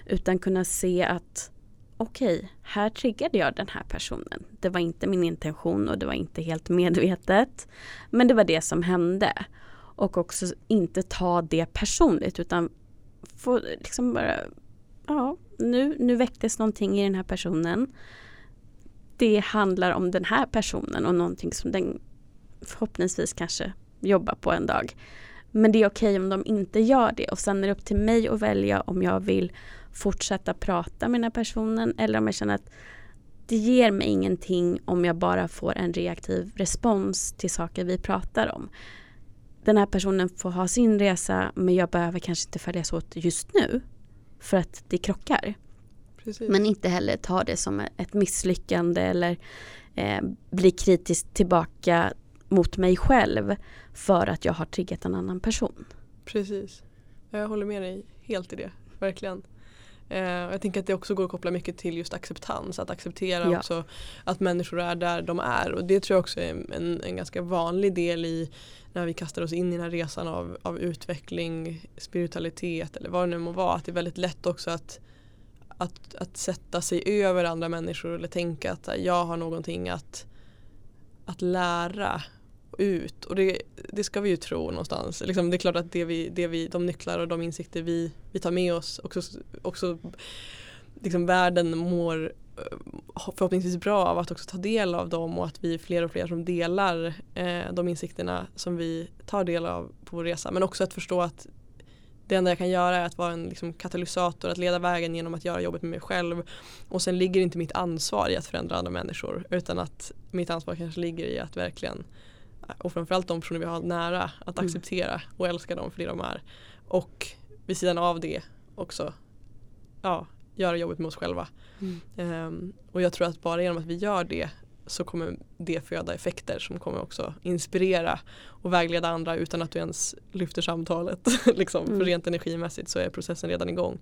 [SPEAKER 1] Utan kunna se att okej, här triggade jag den här personen. Det var inte min intention och det var inte helt medvetet. Men det var det som hände. Och också inte ta det personligt utan få liksom bara, ja, nu, nu väcktes någonting i den här personen. Det handlar om den här personen och någonting som den förhoppningsvis kanske jobbar på en dag. Men det är okej om de inte gör det och sen är det upp till mig att välja om jag vill fortsätta prata med den här personen eller om jag känner att det ger mig ingenting om jag bara får en reaktiv respons till saker vi pratar om. Den här personen får ha sin resa men jag behöver kanske inte följas åt just nu för att det krockar.
[SPEAKER 2] Precis.
[SPEAKER 1] Men inte heller ta det som ett misslyckande eller eh, bli kritiskt tillbaka mot mig själv för att jag har triggat en annan person.
[SPEAKER 2] Precis. Jag håller med dig helt i det, verkligen. Eh, jag tänker att det också går att koppla mycket till just acceptans, att acceptera
[SPEAKER 1] Ja.
[SPEAKER 2] också att människor är där de är. Och det tror jag också är en, en ganska vanlig del i när vi kastar oss in i den här resan av, av utveckling, spiritualitet eller vad det nu må vara. Att det är väldigt lätt också att, att, att sätta sig över andra människor eller tänka att jag har någonting att, att lära ut och det, det ska vi ju tro någonstans. Liksom, det är klart att det vi, det vi, de nycklar och de insikter vi, vi tar med oss också, också liksom världen mår eh, förhoppningsvis bra av att också ta del av dem och att vi är fler och fler som delar eh, de insikterna som vi tar del av på vår resa. Men också att förstå att det enda jag kan göra är att vara en liksom, katalysator, att leda vägen genom att göra jobbet med mig själv. Och sen ligger inte mitt ansvar i att förändra andra människor utan att mitt ansvar kanske ligger i att verkligen och framförallt de personer vi har nära att
[SPEAKER 1] Mm.
[SPEAKER 2] acceptera och älska dem för det de är. Och vid sidan av det också ja, göra jobbet med oss själva.
[SPEAKER 1] Mm.
[SPEAKER 2] Ehm, och jag tror att bara genom att vi gör det så kommer det föda effekter som kommer också inspirera och vägleda andra utan att du ens lyfter samtalet. liksom.
[SPEAKER 1] Mm.
[SPEAKER 2] För rent energimässigt så är processen redan igång.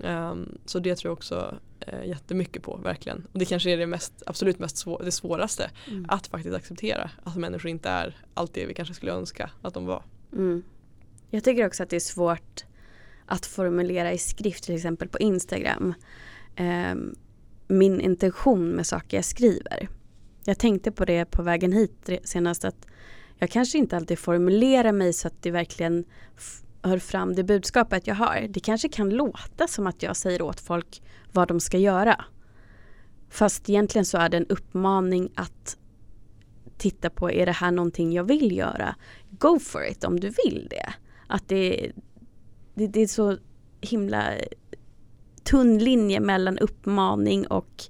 [SPEAKER 2] Ehm, så det tror jag också uh, jättemycket på, verkligen. Och det kanske är det mest, absolut mest svå- det svåraste.
[SPEAKER 1] Mm.
[SPEAKER 2] Att faktiskt acceptera att människor inte är allt det vi kanske skulle önska att de var.
[SPEAKER 1] Mm. Jag tycker också att det är svårt att formulera i skrift till exempel på Instagram ehm, min intention med saker jag skriver. Jag tänkte på det på vägen hit senast att jag kanske inte alltid formulerar mig så att det verkligen hör fram det budskapet jag har. Det kanske kan låta som att jag säger åt folk vad de ska göra. Fast egentligen så är det en uppmaning att titta på, är det här någonting jag vill göra? Go for it om du vill det. Att det, det, det är så himla tunn linje mellan uppmaning och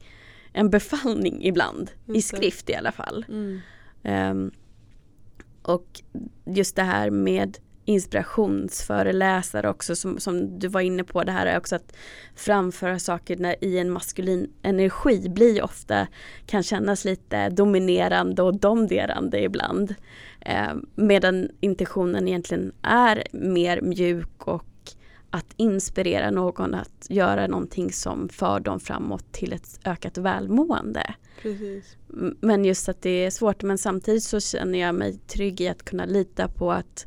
[SPEAKER 1] en befallning ibland. I
[SPEAKER 2] Just det.
[SPEAKER 1] skrift i alla fall. Ehm, och just det här med inspirationsföreläsare också som, som du var inne på. Det här är också att framföra saker när, i en maskulin energi blir ofta, kan kännas lite dominerande och domderande ibland. Ehm, medan intentionen egentligen är mer mjuk och att inspirera någon att göra någonting som för dem framåt till ett ökat välmående.
[SPEAKER 2] Precis.
[SPEAKER 1] Men just att det är svårt men samtidigt så känner jag mig trygg i att kunna lita på att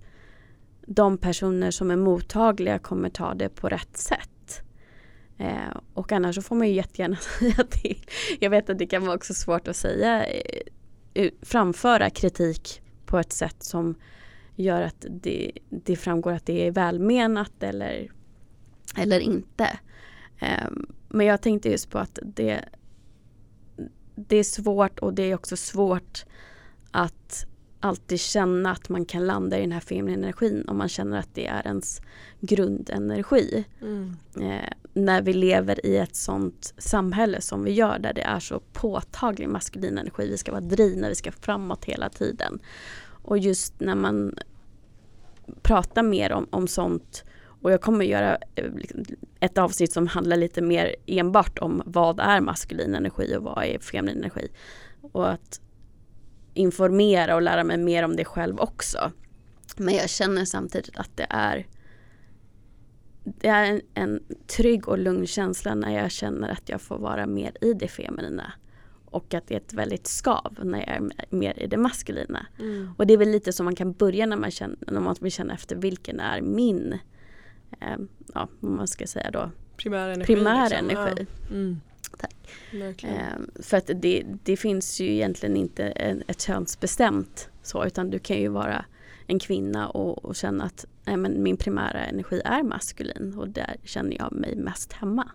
[SPEAKER 1] de personer som är mottagliga kommer ta det på rätt sätt. Eh, och annars så får man ju jättegärna säga till. Jag vet att det kan vara också svårt att säga, eh, eh, framföra kritik på ett sätt som gör att det, det framgår att det är välmenat eller, eller inte. Eh, men jag tänkte just på att det, det är svårt och det är också svårt att alltid känna att man kan landa i den här feminina energin om man känner att det är ens grundenergi. Mm. Eh, när vi lever i ett sånt samhälle som vi gör där det är så påtaglig maskulin energi. Vi ska vara drivna, vi ska framåt hela tiden. Och just när man pratar mer om, om sånt och jag kommer göra eh, liksom, ett avsnitt som handlar lite mer enbart om vad är maskulin energi och vad är feminin energi. Och att informera och lära mig mer om det själv också. Men jag känner samtidigt att det är det är en, en trygg och lugn känsla när jag känner att jag får vara mer i det feminina. Och att det är ett väldigt skav när jag är mer i det maskulina. Mm. Och det är väl lite som man kan börja när man, känner, när man vill känna efter vilken är min, eh, ja vad man ska säga då,
[SPEAKER 2] primär energi.
[SPEAKER 1] Primär liksom. energi. Ja. Mm. Eh, för att det, det finns ju egentligen inte ett könsbestämt så utan du kan ju vara en kvinna och, och känna att nej, men min primära energi är maskulin och där känner jag mig mest hemma.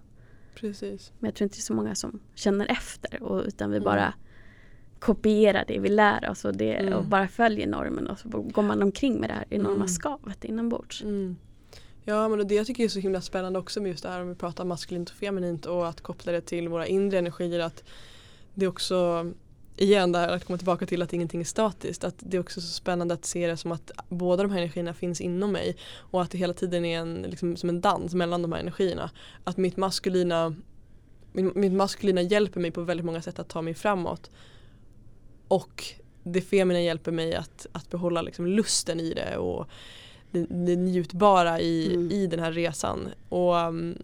[SPEAKER 2] Precis.
[SPEAKER 1] Men jag tror inte det är så många som känner efter och, utan vi mm. bara kopierar det vi lär oss och, det, mm. och bara följer normen och så går man omkring med det här enorma mm. skavet inombords. Mm.
[SPEAKER 2] Ja men det jag tycker är så himla spännande också med just det här om vi pratar maskulint och feminint och att koppla det till våra inre energier att det är också igen där att komma tillbaka till att ingenting är statiskt. Att det är också så spännande att se det som att båda de här energierna finns inom mig och att det hela tiden är en, liksom, som en dans mellan de här energierna. Att mitt maskulina, min, mitt maskulina hjälper mig på väldigt många sätt att ta mig framåt. Och det feminina hjälper mig att, att behålla liksom lusten i det och det, det njutbara i, mm. i den här resan. Och, um,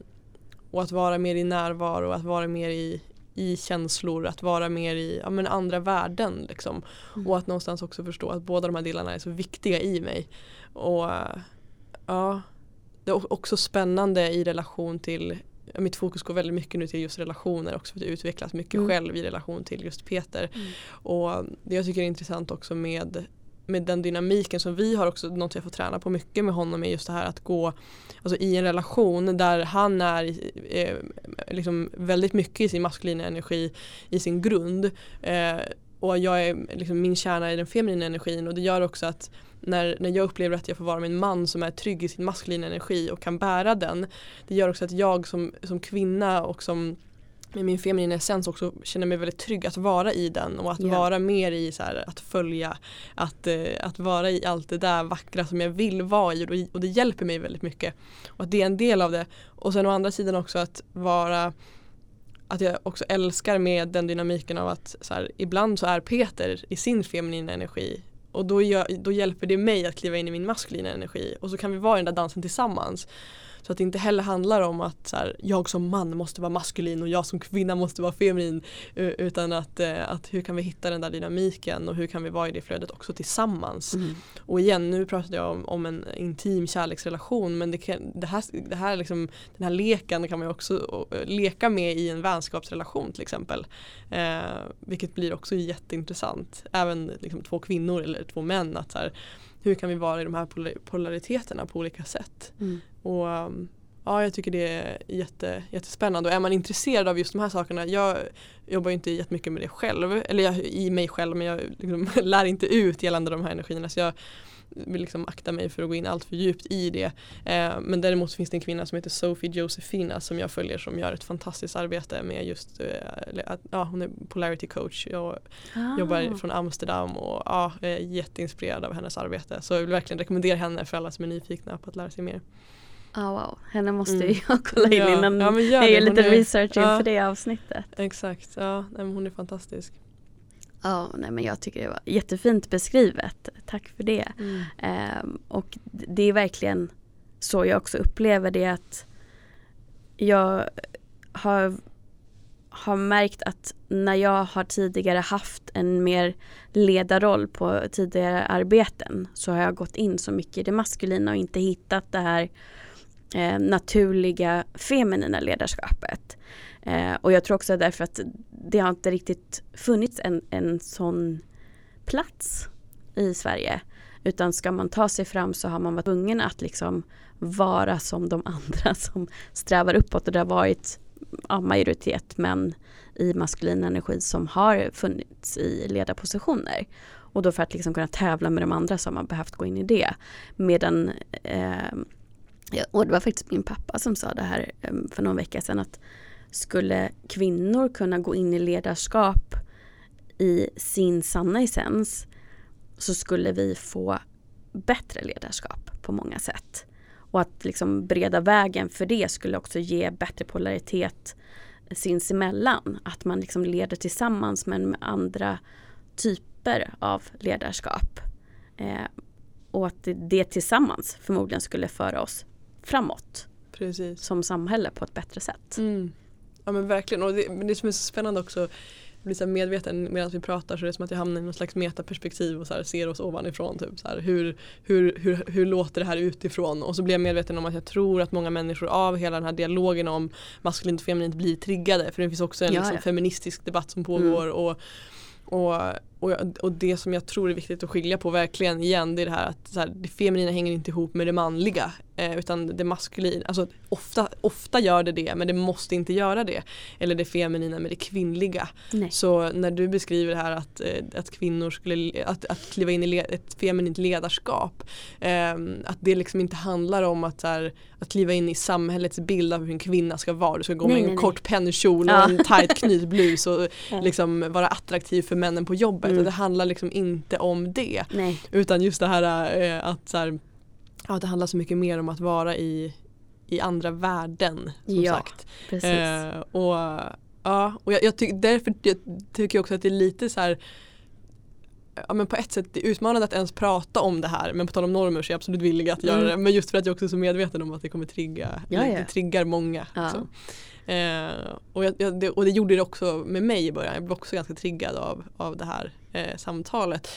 [SPEAKER 2] och att vara mer i närvaro, att vara mer i, i känslor, att vara mer i ja, men andra värden. Liksom. Mm. Och att någonstans också förstå att båda de här delarna är så viktiga i mig. Och ja, Det är också spännande i relation till mitt fokus går väldigt mycket nu till just relationer också för att jag utvecklas mycket mm. själv i relation till just Peter. Mm. Och det jag tycker är intressant också med med den dynamiken som vi har också, något jag får träna på mycket med honom är just det här att gå alltså i en relation där han är eh, liksom väldigt mycket i sin maskulina energi i sin grund eh, och jag är liksom min kärna i den feminina energin och det gör också att när, när jag upplever att jag får vara med en man som är trygg i sin maskulina energi och kan bära den det gör också att jag som, som kvinna och som med min feminina essens också känner mig väldigt trygg att vara i den och att yeah. vara mer i så här, att följa, att, eh, att vara i allt det där vackra som jag vill vara i och, det, och det hjälper mig väldigt mycket. Och att det är en del av det. Och sen å andra sidan också att vara att jag också älskar med den dynamiken av att så här, ibland så är Peter i sin feminina energi och då, gör, då hjälper det mig att kliva in i min maskulina energi och så kan vi vara i den där dansen tillsammans. Så att det inte heller handlar om att så här, jag som man måste vara maskulin och jag som kvinna måste vara feminin. Utan att, eh, att hur kan vi hitta den där dynamiken och hur kan vi vara i det flödet också tillsammans. Mm. Och igen, nu pratade jag om, om en intim kärleksrelation men det, kan, det här, det här liksom, den här leken kan man ju också leka med i en vänskapsrelation till exempel. Eh, vilket blir också jätteintressant. Även liksom, två kvinnor eller två män. att så här, hur kan vi vara i de här polariteterna på olika sätt. Mm. Och um, Ja, jag tycker det är jätte, jättespännande och är man intresserad av just de här sakerna, jag jobbar inte jättemycket med det själv, eller jag, i mig själv men jag liksom, lär inte ut gällande de här energierna så jag vill liksom akta mig för att gå in allt för djupt i det. Eh, men däremot finns det en kvinna som heter Sophie Josefina som jag följer som gör ett fantastiskt arbete med just, eh, ja hon är polarity coach och ah. jobbar från Amsterdam och ja, är jätteinspirerad av hennes arbete. Så jag vill verkligen rekommendera henne för alla som är nyfikna på att lära sig mer.
[SPEAKER 1] Oh, wow, henne måste mm. jag kolla in ja. innan ja, jag gör lite är, research inför ja, det avsnittet.
[SPEAKER 2] Exakt, ja, nej, hon är fantastisk.
[SPEAKER 1] Ja, nej, men jag tycker det var jättefint beskrivet. Tack för det. Mm. Um, och det är verkligen så jag också upplever det att jag har, har märkt att när jag har tidigare haft en mer ledarroll på tidigare arbeten så har jag gått in så mycket i det maskulina och inte hittat det här eh, naturliga feminina ledarskapet. Eh, och jag tror också därför att det har inte riktigt funnits en, en sån plats i Sverige. Utan ska man ta sig fram så har man varit tvungen att liksom vara som de andra som strävar uppåt och det har varit ja, majoritet män i maskulin energi som har funnits i ledarpositioner. Och då för att liksom kunna tävla med de andra så har man behövt gå in i det. Medan, eh, och det var faktiskt min pappa som sa det här ehm, för någon vecka sedan att skulle kvinnor kunna gå in i ledarskap i sin sanna essens så skulle vi få bättre ledarskap på många sätt. Och att liksom breda vägen för det skulle också ge bättre polaritet sinsemellan. Att man liksom leder tillsammans men med andra typer av ledarskap. Eh, och att det, det, tillsammans förmodligen skulle föra oss framåt.
[SPEAKER 2] Precis.
[SPEAKER 1] Som samhälle på ett bättre sätt.
[SPEAKER 2] Mm. Ja men verkligen och det, det som är så spännande också blir så medveten medan vi pratar så är det som att jag hamnar i någon slags metaperspektiv och så ser oss ovanifrån. Typ, så här, hur, hur, hur, hur låter det här utifrån? Och så blir jag medveten om att jag tror att många människor av hela den här dialogen om maskulint och feminint blir triggade. För det finns också en ja, liksom, feministisk debatt som pågår. Mm. Och, och, och, och, det som jag tror är viktigt att skilja på verkligen igen det är det här att här, det feminina hänger inte ihop med det manliga. Eh, utan det maskulina, alltså ofta, ofta gör det det men det måste inte göra det. Eller det feminina med det kvinnliga. Nej. Så när du beskriver det här att, eh, att kvinnor skulle, att, att kliva in i le, ett feminint ledarskap. Eh, att det liksom inte handlar om att, här, att kliva in i samhällets bild av hur en kvinna ska vara. Du ska gå nej, med nej, en kort pennkjol och ja. en tight knytblus och ja. liksom vara attraktiv för männen på jobbet. Mm. Det handlar liksom inte om det. Utan just det här eh, att så här, Ja, det handlar så mycket mer om att vara i, i andra värden. Som ja, sagt. Precis. Eh, och ja, och jag, jag tycker därför jag tycker jag också att det är lite så här ja, men på ett sätt det är utmanande att ens prata om det här men på tal om normer så är jag absolut villig att göra mm. det men just för att jag också är så medveten om att det kommer trigga, ja, ja. det triggar många. Ja. Eh, och, jag, det, och det gjorde det också med mig i början, jag blev också ganska triggad av, av det här eh, samtalet.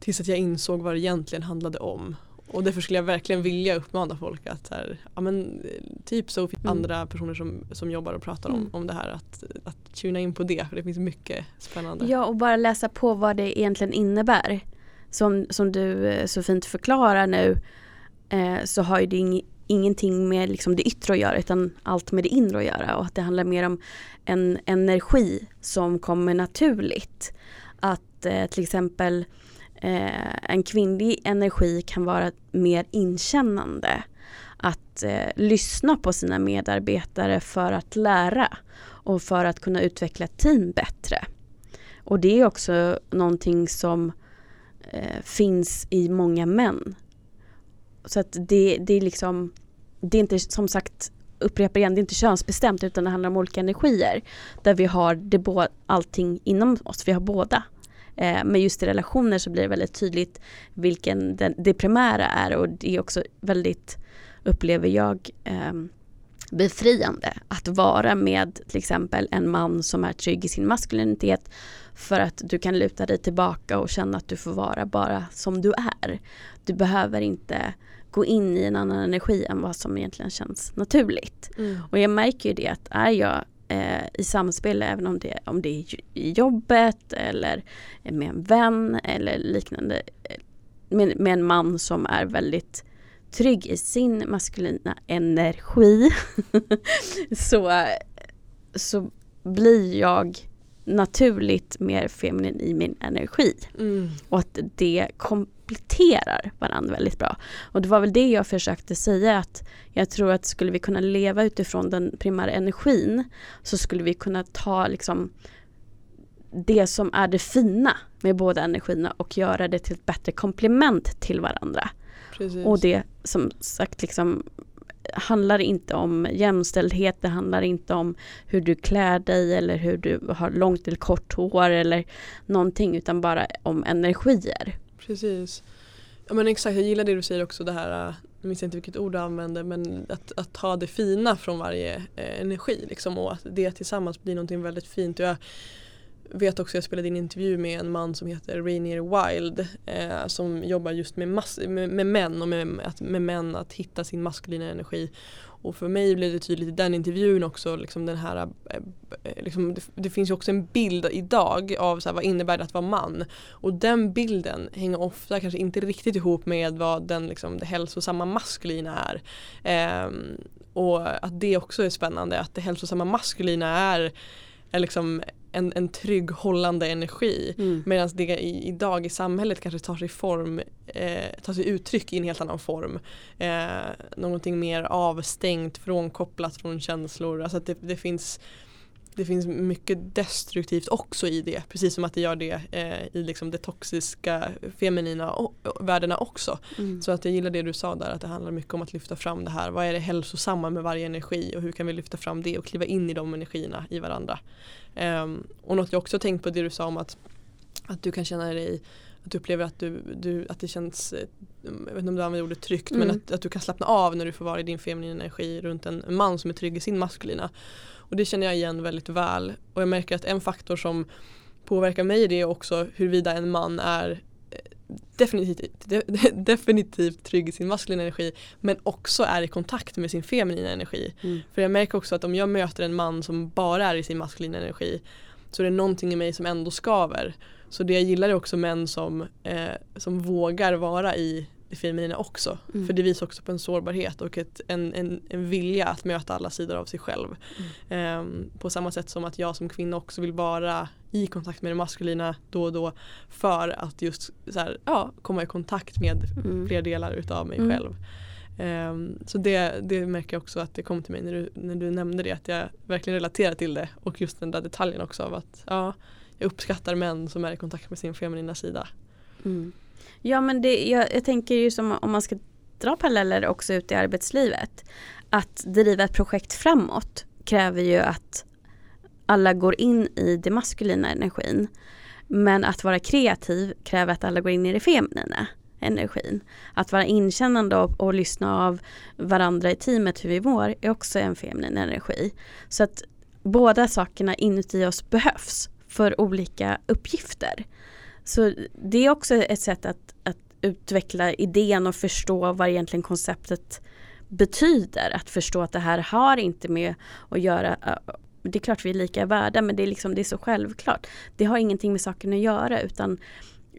[SPEAKER 2] Tills att jag insåg vad det egentligen handlade om och därför skulle jag verkligen vilja uppmana folk att här, ja, men, typ så mm. andra personer som, som jobbar och pratar om, mm. om det här att, att tuna in på det för det finns mycket spännande.
[SPEAKER 1] Ja och bara läsa på vad det egentligen innebär. Som, som du eh, så fint förklarar nu eh, så har ju det ingenting med liksom det yttre att göra utan allt med det inre att göra och att det handlar mer om en energi som kommer naturligt. Att eh, till exempel eh, en kvinnlig energi kan vara mer inkännande. Att eh, lyssna på sina medarbetare för att lära och för att kunna utveckla team bättre. Och det är också någonting som eh, finns i många män. Så att det, det är liksom, det är inte som sagt upprepar igen, det är inte könsbestämt utan det handlar om olika energier. Där vi har det bo, allting inom oss, vi har båda. Eh, men just i relationer så blir det väldigt tydligt vilken den, det primära är och det är också väldigt, upplever jag, eh, befriande att vara med till exempel en man som är trygg i sin maskulinitet för att du kan luta dig tillbaka och känna att du får vara bara som du är. Du behöver inte gå in i en annan energi än vad som egentligen känns naturligt. Mm. Och jag märker ju det att är jag eh, i samspel även om det, om det är i jobbet eller med en vän eller liknande. Eh, med, med en man som är väldigt trygg i sin maskulina energi så, så blir jag naturligt mer feminin i min energi. Mm. Och att det kompletterar varandra väldigt bra. Och det var väl det jag försökte säga att jag tror att skulle vi kunna leva utifrån den primära energin så skulle vi kunna ta liksom det som är det fina med båda energierna och göra det till ett bättre komplement till varandra. Precis. Och det som sagt liksom handlar inte om jämställdhet, det handlar inte om hur du klär dig eller hur du har långt eller kort hår eller någonting utan bara om energier.
[SPEAKER 2] Precis. Ja men exakt, jag gillar det du säger också det här, äh, jag minns inte vilket ord du använde men att, att ta det fina från varje eh, energi liksom och att det tillsammans blir någonting väldigt fint. Jag, vet också, jag spelade in en intervju med en man som heter Rainier Wild eh, som jobbar just med, med, med män och med, att, med män att hitta sin maskulina energi. Och för mig blev det tydligt i den intervjun också, liksom den här, eh, eh, liksom, det, det, finns ju också en bild idag av så här, vad innebär det att vara man. Och den bilden hänger ofta kanske inte riktigt ihop med vad den, liksom, det hälsosamma maskulina är. Eh, och att det också är spännande, att det hälsosamma maskulina är, är liksom en, en trygg hållande energi. Mm. Medan det i, idag i samhället kanske tar sig form, eh, tar sig uttryck i en helt annan form. Eh, någonting mer avstängt, frånkopplat från känslor. Alltså att det, det finns det finns mycket destruktivt också i det. Precis som att det gör det eh, i liksom det toxiska feminina värdena också. Mm. Så att jag gillar det du sa där att det handlar mycket om att lyfta fram det här. Vad är det hälsosamma med varje energi och hur kan vi lyfta fram det och kliva in i de energierna i varandra. Um, och något jag också tänkt på det du sa om att, att du kan känna dig att du upplever att, du, du, att det känns, eh, jag vet inte om du använder ordet tryggt, mm. men att, att du kan slappna av när du får vara i din feminina energi runt en man som är trygg i sin maskulina. Och det känner jag igen väldigt väl. Och jag märker att en faktor som påverkar mig det är också huruvida en man är eh, definitivt, de, definitivt trygg i sin maskulina energi men också är i kontakt med sin feminina energi. Mm. För jag märker också att om jag möter en man som bara är i sin maskulina energi så är det någonting i mig som ändå skaver. Så det jag gillar är också män som, eh, som vågar vara i det feminina också. Mm. För det visar också på en sårbarhet och ett, en, en, en vilja att möta alla sidor av sig själv. Mm. Um, på samma sätt som att jag som kvinna också vill vara i kontakt med det maskulina då och då för att just så här, ja, komma i kontakt med mm. fler delar utav mig mm. själv. Um, så det, det märker jag också att det kom till mig när du, när du nämnde det att jag verkligen relaterar till det och just den där detaljen också av att ja, jag uppskattar män som är i kontakt med sin feminina sida.
[SPEAKER 1] Ja men det, jag, jag tänker ju som om man ska dra paralleller också ut i arbetslivet. Att driva ett projekt framåt kräver ju att alla går in i det maskulina energin. Men att vara kreativ kräver att alla går in i det feminina energin. Att vara inkännande och, och lyssna av varandra i teamet hur vi mår är också en feminin energi. Så att båda sakerna inuti oss behövs för olika uppgifter. Så det är också ett sätt att, att utveckla idén och förstå vad egentligen konceptet betyder. Att förstå att det här har inte med att göra det är klart vi är lika värda men det är, liksom, det är så självklart. Det har ingenting med saken att göra utan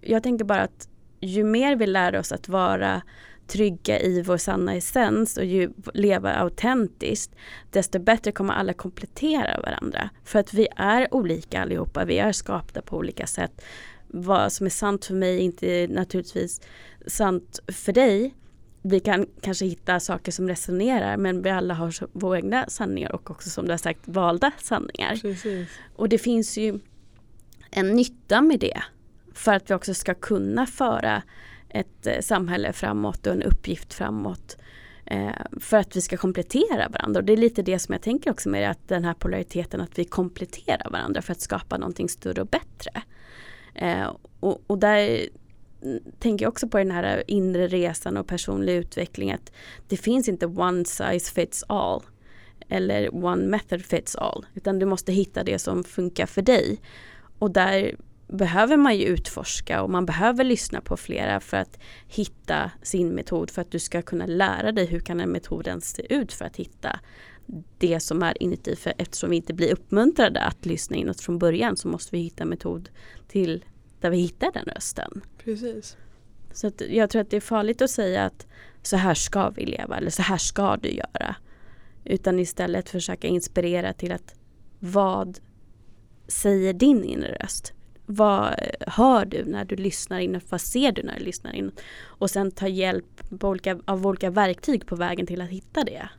[SPEAKER 1] jag tänker bara att ju mer vi lär oss att vara trygga i vår sanna essens och ju leva autentiskt desto bättre kommer alla komplettera varandra. För att vi är olika allihopa, vi är skapta på olika sätt vad som är sant för mig inte naturligtvis sant för dig. Vi kan kanske hitta saker som resonerar men vi alla har våra egna sanningar och också som du har sagt valda sanningar. Precis. Och det finns ju en nytta med det för att vi också ska kunna föra ett eh, samhälle framåt och en uppgift framåt eh, för att vi ska komplettera varandra. Och det är lite det som jag tänker också med att den här polariteten att vi kompletterar varandra för att skapa någonting större och bättre. Eh, och, och, där tänker jag också på den här inre resan och personlig utveckling att det finns inte one size fits all eller one method fits all utan du måste hitta det som funkar för dig. Och där behöver man ju utforska och man behöver lyssna på flera för att hitta sin metod för att du ska kunna lära dig hur kan en metod se ut för att hitta det som är inuti. För eftersom vi inte blir uppmuntrade att lyssna inåt från början så måste vi hitta metod till där vi hittar den rösten.
[SPEAKER 2] Precis.
[SPEAKER 1] Så jag tror att det är farligt att säga att så här ska vi leva eller så här ska du göra. Utan istället försöka inspirera till att vad säger din inre röst? Vad hör du när du lyssnar inåt? Vad ser du när du lyssnar inåt? Och sen ta hjälp olika, av olika verktyg på vägen till att hitta det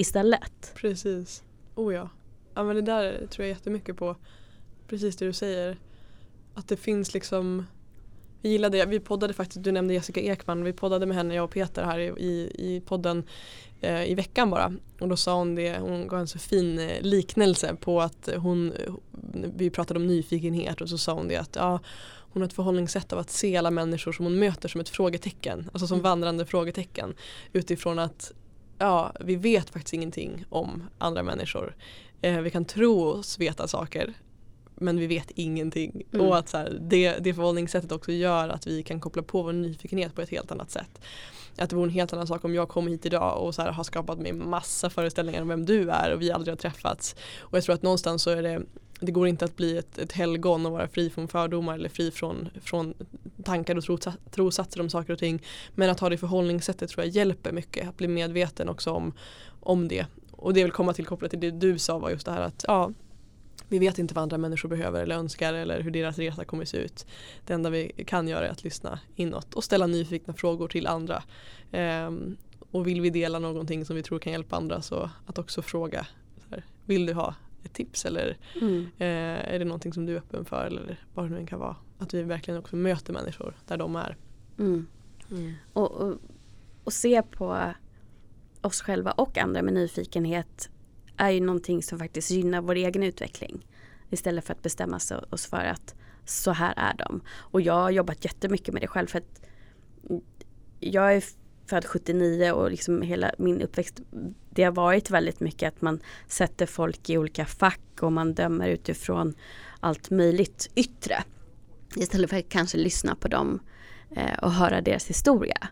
[SPEAKER 1] istället.
[SPEAKER 2] Precis. Oh ja. Ja men det där tror jag jättemycket på. Precis det du säger. Att det finns liksom vi gillade det. Vi poddade faktiskt, du nämnde Jessica Ekman, vi poddade med henne, jag och Peter här i, i podden eh, i veckan bara. Och då sa hon det, hon gav en så fin eh, liknelse på att hon, vi pratade om nyfikenhet och så sa hon det att ja, hon har ett förhållningssätt av att se alla människor som hon möter som ett frågetecken, alltså som mm. vandrande frågetecken. Utifrån att ja, vi vet faktiskt ingenting om andra människor. Eh, vi kan tro oss veta saker men vi vet ingenting.
[SPEAKER 1] Mm.
[SPEAKER 2] Och att så här, det, det förhållningssättet också gör att vi kan koppla på vår nyfikenhet på ett helt annat sätt. Att det vore en helt annan sak om jag kom hit idag och så här, har skapat mig massa föreställningar om vem du är och vi aldrig har träffats. Och jag tror att någonstans så är det det går inte att bli ett, ett helgon och vara fri från fördomar eller fri från, från tankar och trosa- trosatser om saker och ting. Men att ha det förhållningssättet tror jag hjälper mycket. Att bli medveten också om, om det. Och det vill komma till kopplat till det du sa var just det här att ja, vi vet inte vad andra människor behöver eller önskar eller hur deras resa kommer se ut. Det enda vi kan göra är att lyssna inåt och ställa nyfikna frågor till andra. Ehm, och vill vi dela någonting som vi tror kan hjälpa andra så att också fråga. Så här, vill du ha ett tips eller
[SPEAKER 1] Mm.
[SPEAKER 2] eh, är det någonting som du är öppen för eller vad det nu än kan vara. Att vi verkligen också möter människor där de är.
[SPEAKER 1] Mm. Och, och, och se på oss själva och andra med nyfikenhet är ju någonting som faktiskt gynnar vår egen utveckling. Istället för att bestämma sig- oss för att så här är de. Och jag har jobbat jättemycket med det själv för att jag är född 79 och liksom hela min uppväxt det har varit väldigt mycket att man sätter folk i olika fack och man dömer utifrån allt möjligt yttre. Istället för att kanske lyssna på dem eh, och höra deras historia.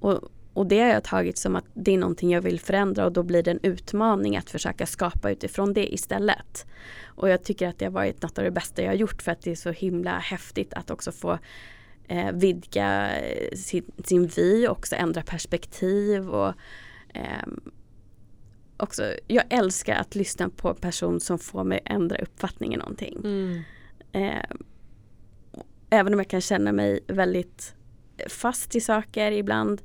[SPEAKER 1] Och, och det har jag tagit som att det är någonting jag vill förändra och då blir det en utmaning att försöka skapa utifrån det istället. Och jag tycker att det har varit något av det bästa jag har gjort för att det är så himla häftigt att också få eh, vidga eh, sin, sin vy också ändra perspektiv och ehm, också, jag älskar att lyssna på en person som får mig ändra uppfattning i någonting.
[SPEAKER 2] Mm.
[SPEAKER 1] Eh, även om jag kan känna mig väldigt fast i saker ibland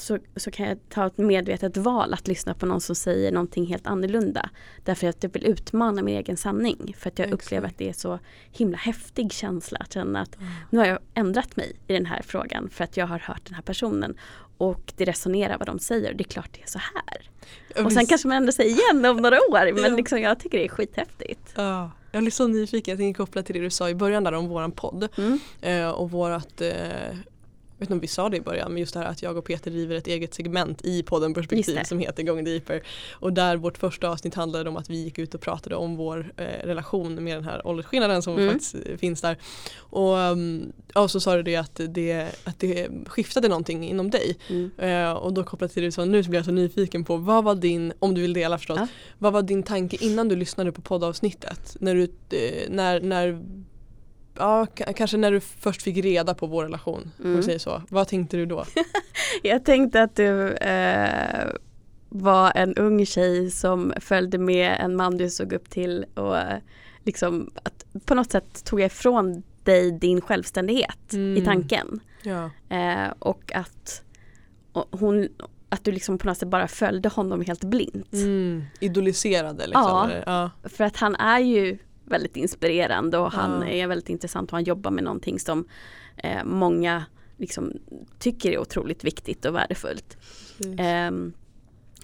[SPEAKER 1] så, så kan jag ta ett medvetet val att lyssna på någon som säger någonting helt annorlunda. Därför att jag vill utmana min egen sanning. För att jag
[SPEAKER 2] Exakt.
[SPEAKER 1] upplever att det är så himla häftig känsla att känna att nu har jag ändrat mig i den här frågan för att jag har hört den här personen. Och det resonerar vad de säger. Det är klart det är så här. Och sen kanske man ändrar sig igen om några år. Men
[SPEAKER 2] Ja.
[SPEAKER 1] liksom, jag tycker det är skithäftigt.
[SPEAKER 2] Ja, jag blir så nyfiken, jag tänker koppla till det du sa i början där om våran podd.
[SPEAKER 1] Mm.
[SPEAKER 2] Eh, och vårat, eh, vet inte om vi sa det i början, men just det här att jag och Peter driver ett eget segment i podden Perspektiv som heter Going Deeper. Och där vårt första avsnitt handlade om att vi gick ut och pratade om vår eh, relation med den här åldersskillnaden som
[SPEAKER 1] Mm.
[SPEAKER 2] faktiskt eh, finns där. Och, och så sa du det att, det att det skiftade någonting inom dig.
[SPEAKER 1] Mm.
[SPEAKER 2] Eh, och då kopplat till det du sa nu så blir jag så nyfiken på vad var din, om du vill dela förstås,
[SPEAKER 1] Ja.
[SPEAKER 2] vad var din tanke innan du lyssnade på poddavsnittet? När du, eh, när, när Ja, kanske när du först fick reda på vår relation. Om
[SPEAKER 1] Mm.
[SPEAKER 2] vi säger så. Vad tänkte du då?
[SPEAKER 1] Jag tänkte att du eh, var en ung tjej som följde med en man du såg upp till och liksom att på något sätt tog jag ifrån dig din självständighet
[SPEAKER 2] Mm.
[SPEAKER 1] i tanken.
[SPEAKER 2] Ja.
[SPEAKER 1] Eh, och att och hon att du liksom på något sätt bara följde honom helt blint.
[SPEAKER 2] Mm. Idoliserade liksom.
[SPEAKER 1] Ja.
[SPEAKER 2] ja.
[SPEAKER 1] För att han är ju väldigt inspirerande och han
[SPEAKER 2] Ja.
[SPEAKER 1] är väldigt intressant och han jobbar med någonting som eh, många liksom tycker är otroligt viktigt och värdefullt. Ehm,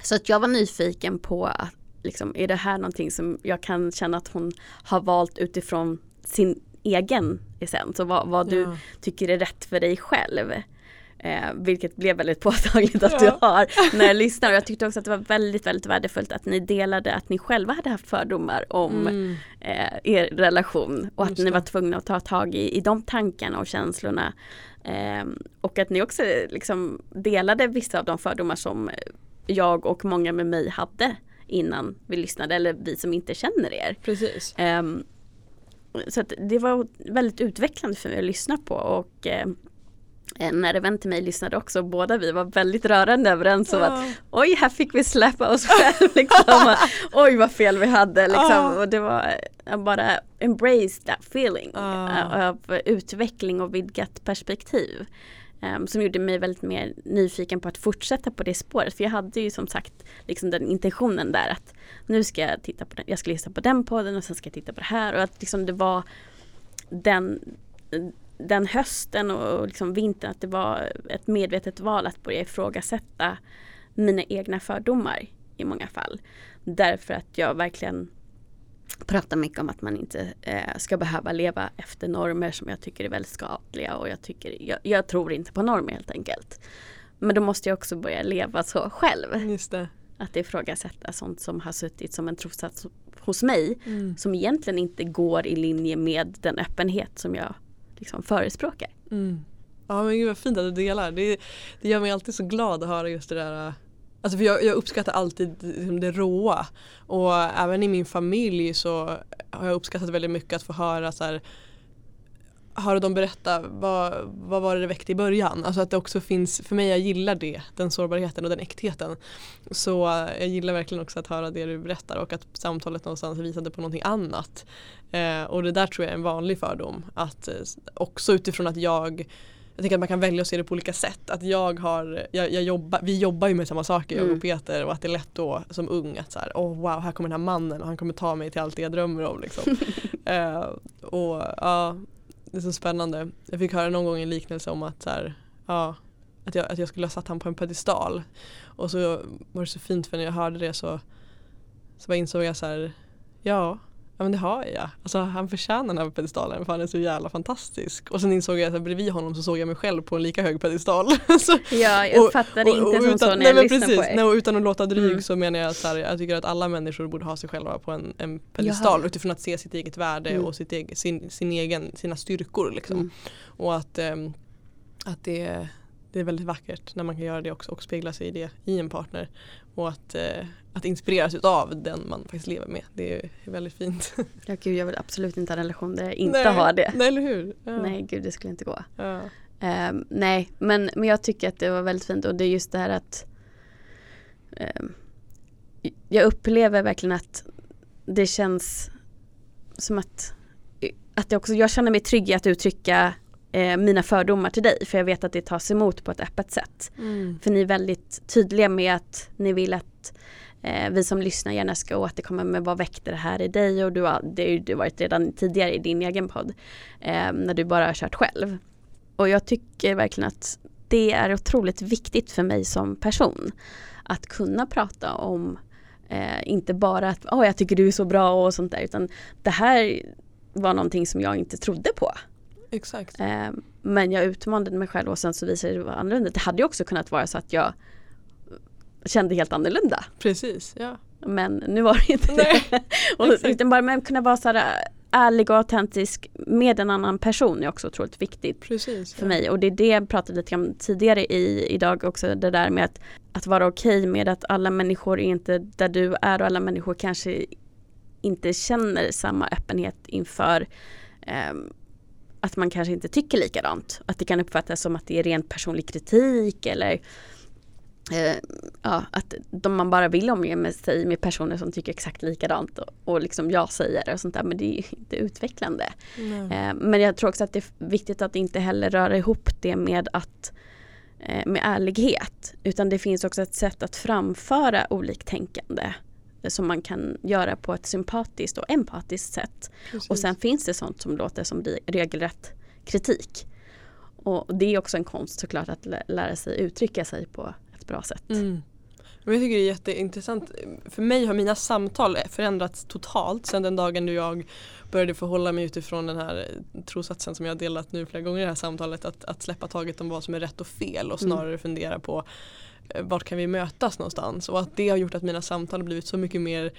[SPEAKER 1] så att jag var nyfiken på att liksom, är det här någonting som jag kan känna att hon har valt utifrån sin egen essens och vad, vad du
[SPEAKER 2] Ja.
[SPEAKER 1] tycker är rätt för dig själv. Eh, vilket blev väldigt påtagligt att
[SPEAKER 2] Ja.
[SPEAKER 1] du har när jag lyssnar. Och jag tyckte också att det var väldigt, väldigt värdefullt att ni delade att ni själva hade haft fördomar om
[SPEAKER 2] Mm.
[SPEAKER 1] eh, er relation och att ni var tvungna att ta tag i, i de tankarna och känslorna. Ehm, och att ni också liksom delade vissa av de fördomar som jag och många med mig hade innan vi lyssnade eller vi som inte känner er.
[SPEAKER 2] Precis.
[SPEAKER 1] Ehm, så det var väldigt utvecklande för mig att lyssna på och eh, en vän till mig lyssnade också. Båda vi var väldigt rörande överens om att
[SPEAKER 2] Ja.
[SPEAKER 1] oj, här fick vi släppa oss själv. Liksom. Och, oj, vad fel vi hade. Liksom.
[SPEAKER 2] Ja.
[SPEAKER 1] Och det var eh, bara embrace that feeling eh, av utveckling och vidgat perspektiv. Ehm, som gjorde mig väldigt mer nyfiken på att fortsätta på det spåret. För jag hade ju som sagt liksom den intentionen där att nu ska jag titta på den, jag ska lyssna på den podden och sen ska jag titta på det här. Och att liksom det var den, den hösten och liksom vintern att det var ett medvetet val att börja ifrågasätta mina egna fördomar i många fall. Därför att jag verkligen pratar mycket om att man inte eh, ska behöva leva efter normer som jag tycker är väldigt skadliga och jag, tycker, jag, jag tror inte på normer helt enkelt. Men då måste jag också börja leva så själv.
[SPEAKER 2] Just det.
[SPEAKER 1] Att ifrågasätta sånt som har suttit som en trossats hos mig
[SPEAKER 2] Mm.
[SPEAKER 1] som egentligen inte går i linje med den öppenhet som jag liksom förespråkar.
[SPEAKER 2] Mm. Ja men gud vad fint att du delar. Det, det gör mig alltid så glad att höra just det där. Äh, alltså för jag, jag uppskattar alltid liksom det råa. Och även i min familj så har jag uppskattat väldigt mycket att få höra så här, höra dem berätta vad, vad var det det väckte i början. Alltså att det också finns, för mig jag gillar det, den sårbarheten och den äktheten. Så jag gillar verkligen också att höra det du berättar och att samtalet någonstans visade på någonting annat. Eh, och det där tror jag är en vanlig fördom. Att, eh, också utifrån att jag jag tänker att man kan välja att se det på olika sätt. Att jag har, jag, jag jobbar, vi jobbar ju med samma saker jag
[SPEAKER 1] Mm.
[SPEAKER 2] och Peter och att det är lätt då som ung att så här, oh, wow här kommer den här mannen och han kommer ta mig till allt det jag drömmer om. Liksom. Eh, och ja, det är så spännande. Jag fick höra någon gång en liknelse om att så här, ja, att, jag, att jag skulle ha satt han på en pedestal. Och så var det så fint för när jag hörde det så, så bara insåg jag så här, ja, ja men det har jag. Alltså han förtjänar den här pedestalen för han är så jävla fantastisk. Och sen insåg jag att bredvid honom så såg jag mig själv på en lika hög pedestal. så,
[SPEAKER 1] Ja, jag
[SPEAKER 2] Och-
[SPEAKER 1] fattar det inte som så när
[SPEAKER 2] nej,
[SPEAKER 1] jag
[SPEAKER 2] men
[SPEAKER 1] lyssnar
[SPEAKER 2] precis,
[SPEAKER 1] på er.
[SPEAKER 2] nej, och utan att låta dryg
[SPEAKER 1] Mm.
[SPEAKER 2] så menar jag att jag tycker att alla människor borde ha sig själva på en, en pedestal
[SPEAKER 1] Jaha.
[SPEAKER 2] utifrån att se sitt eget värde
[SPEAKER 1] Mm.
[SPEAKER 2] och sitt egen, sin, sin egen, sina styrkor. Liksom.
[SPEAKER 1] Mm.
[SPEAKER 2] Och att, ehm, att det, det är väldigt vackert när man kan göra det också och spegla sig i det i en partner. Och att, eh, att inspireras av den man faktiskt lever med. Det är väldigt fint.
[SPEAKER 1] Ja, gud, jag vill absolut inte ha en relation där jag inte
[SPEAKER 2] nej,
[SPEAKER 1] har det.
[SPEAKER 2] Nej, eller hur? Ja.
[SPEAKER 1] Nej, gud det skulle inte gå.
[SPEAKER 2] Ja.
[SPEAKER 1] Ehm, nej, men, men jag tycker att det var väldigt fint och det är just det här att ehm, jag upplever verkligen att det känns som att, att jag, också, jag känner mig trygg i att uttrycka eh, mina fördomar till dig för jag vet att det tas emot på ett öppet sätt.
[SPEAKER 2] Mm.
[SPEAKER 1] För ni är väldigt tydliga med att ni vill att eh, vi som lyssnar gärna ska återkomma med vad väckte det här i dig och du har, det har du varit redan tidigare i din egen podd eh, när du bara har kört själv. Och jag tycker verkligen att det är otroligt viktigt för mig som person att kunna prata om eh, inte bara att oh, jag tycker du är så bra och sånt där utan det här var någonting som jag inte trodde på.
[SPEAKER 2] Exakt.
[SPEAKER 1] Eh, men jag utmanade mig själv och sen så visade det sig vara annorlunda. Det hade ju också kunnat vara så att jag kände helt annorlunda.
[SPEAKER 2] Precis, ja.
[SPEAKER 1] Men nu var det inte
[SPEAKER 2] Nej,
[SPEAKER 1] det. och,
[SPEAKER 2] exakt.
[SPEAKER 1] utan bara men kunna vara så här ärlig och autentisk med en annan person är också otroligt viktigt
[SPEAKER 2] Precis.
[SPEAKER 1] för mig. Och det är det jag pratade lite om tidigare i, idag också. Det där med att, att vara okej med att alla människor är inte där du är och alla människor kanske inte känner samma öppenhet inför ehm, att man kanske inte tycker likadant. Att det kan uppfattas som att det är rent personlig kritik eller eh, ja, att de man bara vill omge med sig med personer som tycker exakt likadant och, och liksom jag säger och sånt där men det är ju inte utvecklande. Eh, men jag tror också att det är viktigt att inte heller röra ihop det med att eh, med ärlighet utan det finns också ett sätt att framföra oliktänkande som man kan göra på ett sympatiskt och empatiskt sätt.
[SPEAKER 2] Precis.
[SPEAKER 1] Och sen finns det sånt som låter som re- regelrätt kritik. Och det är också en konst såklart att lä- lära sig uttrycka sig på bra sätt.
[SPEAKER 2] Mm. Men jag tycker det är jätteintressant. För mig har mina samtal förändrats totalt sedan den dagen då jag började förhålla mig utifrån den här trossatsen som jag har delat nu flera gånger i det här samtalet. Att, att släppa taget om vad som är rätt och fel och
[SPEAKER 1] Mm.
[SPEAKER 2] snarare fundera på eh, vart kan vi mötas någonstans. Och att det har gjort att mina samtal har blivit så mycket mer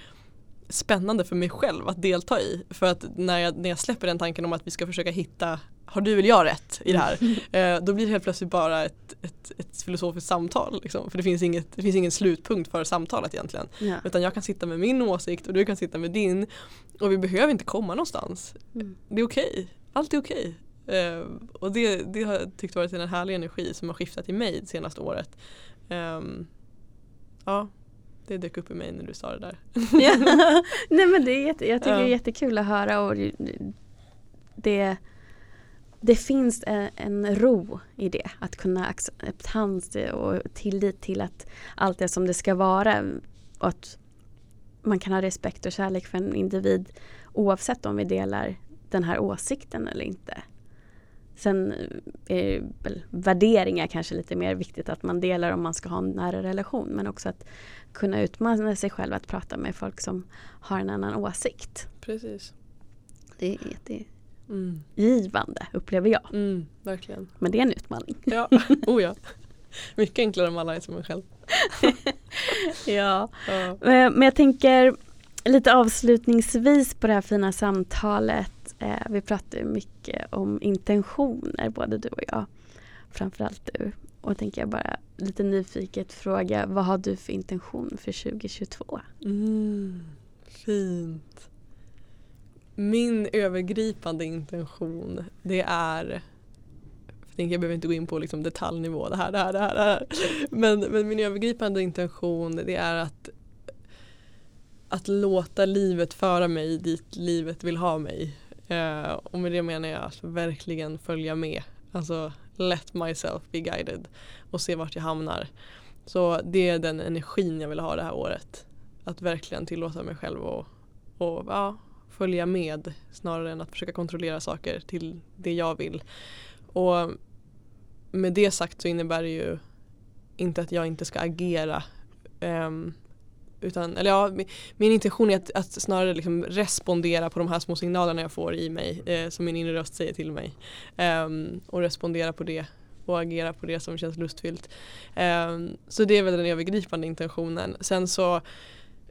[SPEAKER 2] spännande för mig själv att delta i. För att när jag, när jag släpper den tanken om att vi ska försöka hitta har du eller jag rätt i det här? Eh, då blir det helt plötsligt bara ett, ett, ett filosofiskt samtal. Liksom. För det finns, inget, det finns ingen slutpunkt för samtalet egentligen.
[SPEAKER 1] Ja.
[SPEAKER 2] Utan jag kan sitta med min åsikt och du kan sitta med din. Och vi behöver inte komma någonstans.
[SPEAKER 1] Mm.
[SPEAKER 2] Det är okej. Allt är okej. Eh, och det, det har jag tyckt varit en härlig energi som har skiftat i mig det senaste året. Ehm, ja, det dök upp i mig när du sa det där.
[SPEAKER 1] Nej men det är jätte, jag tycker det är jättekul att höra och det- det, det finns en, en ro i det. Att kunna acceptans och tillit till att allt är som det ska vara. Och att man kan ha respekt och kärlek för en individ oavsett om vi delar den här åsikten eller inte. Sen är väl värderingar kanske lite mer viktigt att man delar om man ska ha en nära relation men också att kunna utmana sig själv att prata med folk som har en annan åsikt.
[SPEAKER 2] Precis.
[SPEAKER 1] Det är
[SPEAKER 2] Mm.
[SPEAKER 1] jättegivande upplever jag.
[SPEAKER 2] Mm, verkligen.
[SPEAKER 1] Men det är en utmaning.
[SPEAKER 2] Ja, oh ja. Mycket enklare om alla är som en själv.
[SPEAKER 1] ja.
[SPEAKER 2] Ja.
[SPEAKER 1] Eh, Men jag tänker lite avslutningsvis på det här fina samtalet. Eh, vi pratar mycket om intentioner, både du och jag. Framförallt du. Och tänker jag bara lite nyfiket fråga, vad har du för intention för 2022?
[SPEAKER 2] Mm, fint. Min övergripande intention det är jag, jag behöver inte gå in på liksom detaljnivå, det här, det här, det här. Det här. Men, men min övergripande intention det är att att låta livet föra mig dit livet vill ha mig. Eh, och med det menar jag att verkligen följa med. Alltså let myself be guided och se vart jag hamnar. Så det är den energin jag vill ha det här året. Att verkligen tillåta mig själv att och, ja, följa med snarare än att försöka kontrollera saker till det jag vill. Och med det sagt så innebär det ju inte att jag inte ska agera um, utan, eller ja, min, min intention är att, att, snarare liksom respondera på de här små signalerna jag får i mig eh, som min inre röst säger till mig. Um, och respondera på det och agera på det som känns lustfyllt. Um, så det är väl den övergripande intentionen. Sen så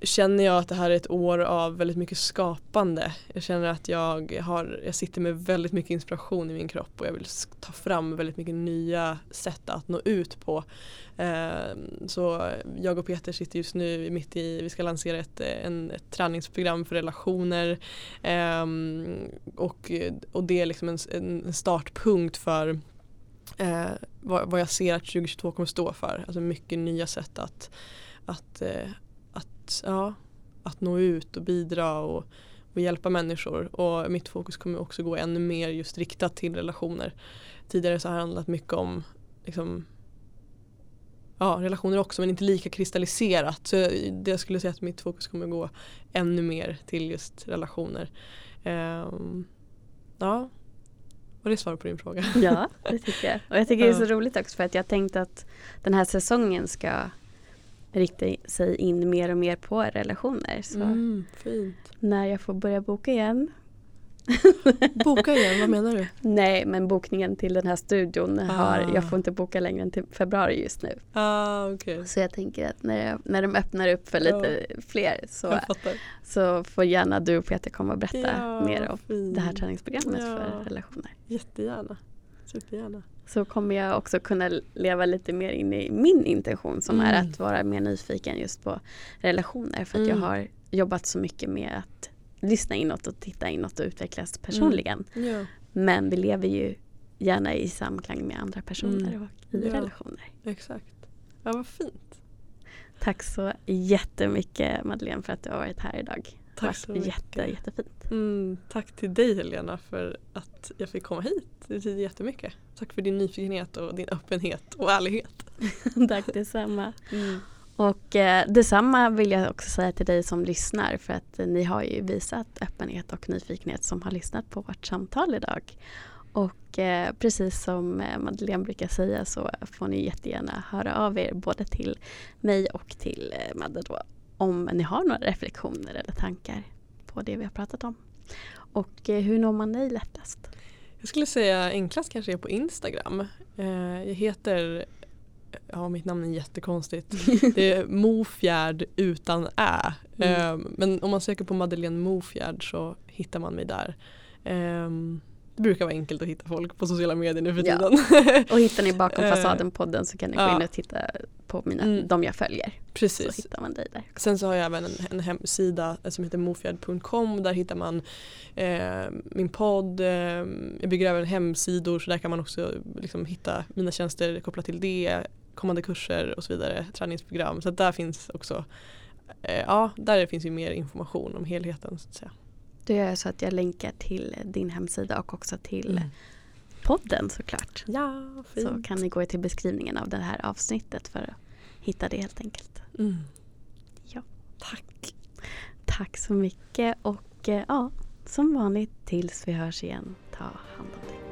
[SPEAKER 2] känner jag att det här är ett år av väldigt mycket skapande. Jag känner att jag, har, jag sitter med väldigt mycket inspiration i min kropp och jag vill ta fram väldigt mycket nya sätt att nå ut på. Eh, så jag och Peter sitter just nu mitt i, vi ska lansera ett, en, ett träningsprogram för relationer eh, och, och det är liksom en, en startpunkt för eh, vad, vad jag ser att 2022 kommer stå för. Alltså mycket nya sätt att, att eh, att, ja, att nå ut och bidra och, och hjälpa människor. Och mitt fokus kommer också gå ännu mer just riktat till relationer. Tidigare så har det handlat mycket om liksom, ja, relationer också men inte lika kristalliserat. Så det jag skulle säga att mitt fokus kommer gå ännu mer till just relationer. Um, ja, var det svar på din fråga?
[SPEAKER 1] Ja, det tycker jag. Och jag tycker det är så roligt också för att jag tänkte att den här säsongen ska rikta sig in mer och mer på relationer. Så
[SPEAKER 2] mm,
[SPEAKER 1] när jag får börja boka igen.
[SPEAKER 2] boka igen, vad menar du?
[SPEAKER 1] Nej men bokningen till den här studion ah. har, jag får inte boka längre än till februari just nu.
[SPEAKER 2] Ah, okay.
[SPEAKER 1] Så jag tänker att när, jag, när de öppnar upp för lite ja. fler så, så får gärna du och Peter komma och berätta ja, mer om fint. det här träningsprogrammet ja. för relationer.
[SPEAKER 2] Jättegärna, supergärna
[SPEAKER 1] så kommer jag också kunna leva lite mer in i min intention som mm. är att vara mer nyfiken just på relationer för att mm. jag har jobbat så mycket med att lyssna inåt och titta inåt och utvecklas personligen.
[SPEAKER 2] Mm. Ja.
[SPEAKER 1] Men vi lever ju gärna i samklang med andra personer mm. och i ja. relationer.
[SPEAKER 2] Exakt. Ja, vad fint.
[SPEAKER 1] Tack så jättemycket Madeleine för att du har varit här idag.
[SPEAKER 2] Tack så mycket.
[SPEAKER 1] Jätte, jättefint.
[SPEAKER 2] Mm, tack till dig Helena för att jag fick komma hit. Det betyder jättemycket. Tack för din nyfikenhet och din öppenhet och ärlighet.
[SPEAKER 1] tack detsamma. Mm. Och eh, detsamma vill jag också säga till dig som lyssnar för att eh, ni har ju visat öppenhet och nyfikenhet som har lyssnat på vårt samtal idag. Och eh, precis som eh, Madeleine brukar säga så får ni jättegärna höra av er både till mig och till eh, Madde då om ni har några reflektioner eller tankar på det vi har pratat om. Och eh, hur når man dig lättast?
[SPEAKER 2] Jag skulle säga enklast kanske är på Instagram. Eh, jag heter, ja mitt namn är jättekonstigt, det är Mofjärd utan ä. Mm. Eh, men om man söker på Madeleine Mofjärd så hittar man mig där. Det brukar vara enkelt att hitta folk på sociala medier nu för tiden.
[SPEAKER 1] Ja. Och hittar ni bakom fasaden-podden så kan ni gå in och titta på mina, mm. de jag följer.
[SPEAKER 2] Precis.
[SPEAKER 1] Så hittar man dig där.
[SPEAKER 2] Sen så har jag även en, en hemsida som heter mofjärd.com. Där hittar man eh, min podd. Eh, jag bygger även hemsidor så där kan man också liksom, hitta mina tjänster kopplat till det. Kommande kurser och så vidare. Träningsprogram. Så där finns också eh, Ja, där finns ju mer information om helheten så att säga.
[SPEAKER 1] Då gör jag så att jag länkar till din hemsida och också till mm. podden såklart.
[SPEAKER 2] Ja, fint.
[SPEAKER 1] Så kan ni gå till beskrivningen av det här avsnittet för att hitta det helt enkelt.
[SPEAKER 2] Mm.
[SPEAKER 1] Ja.
[SPEAKER 2] Tack.
[SPEAKER 1] Tack så mycket och eh, ja, som vanligt tills vi hörs igen, ta hand om dig.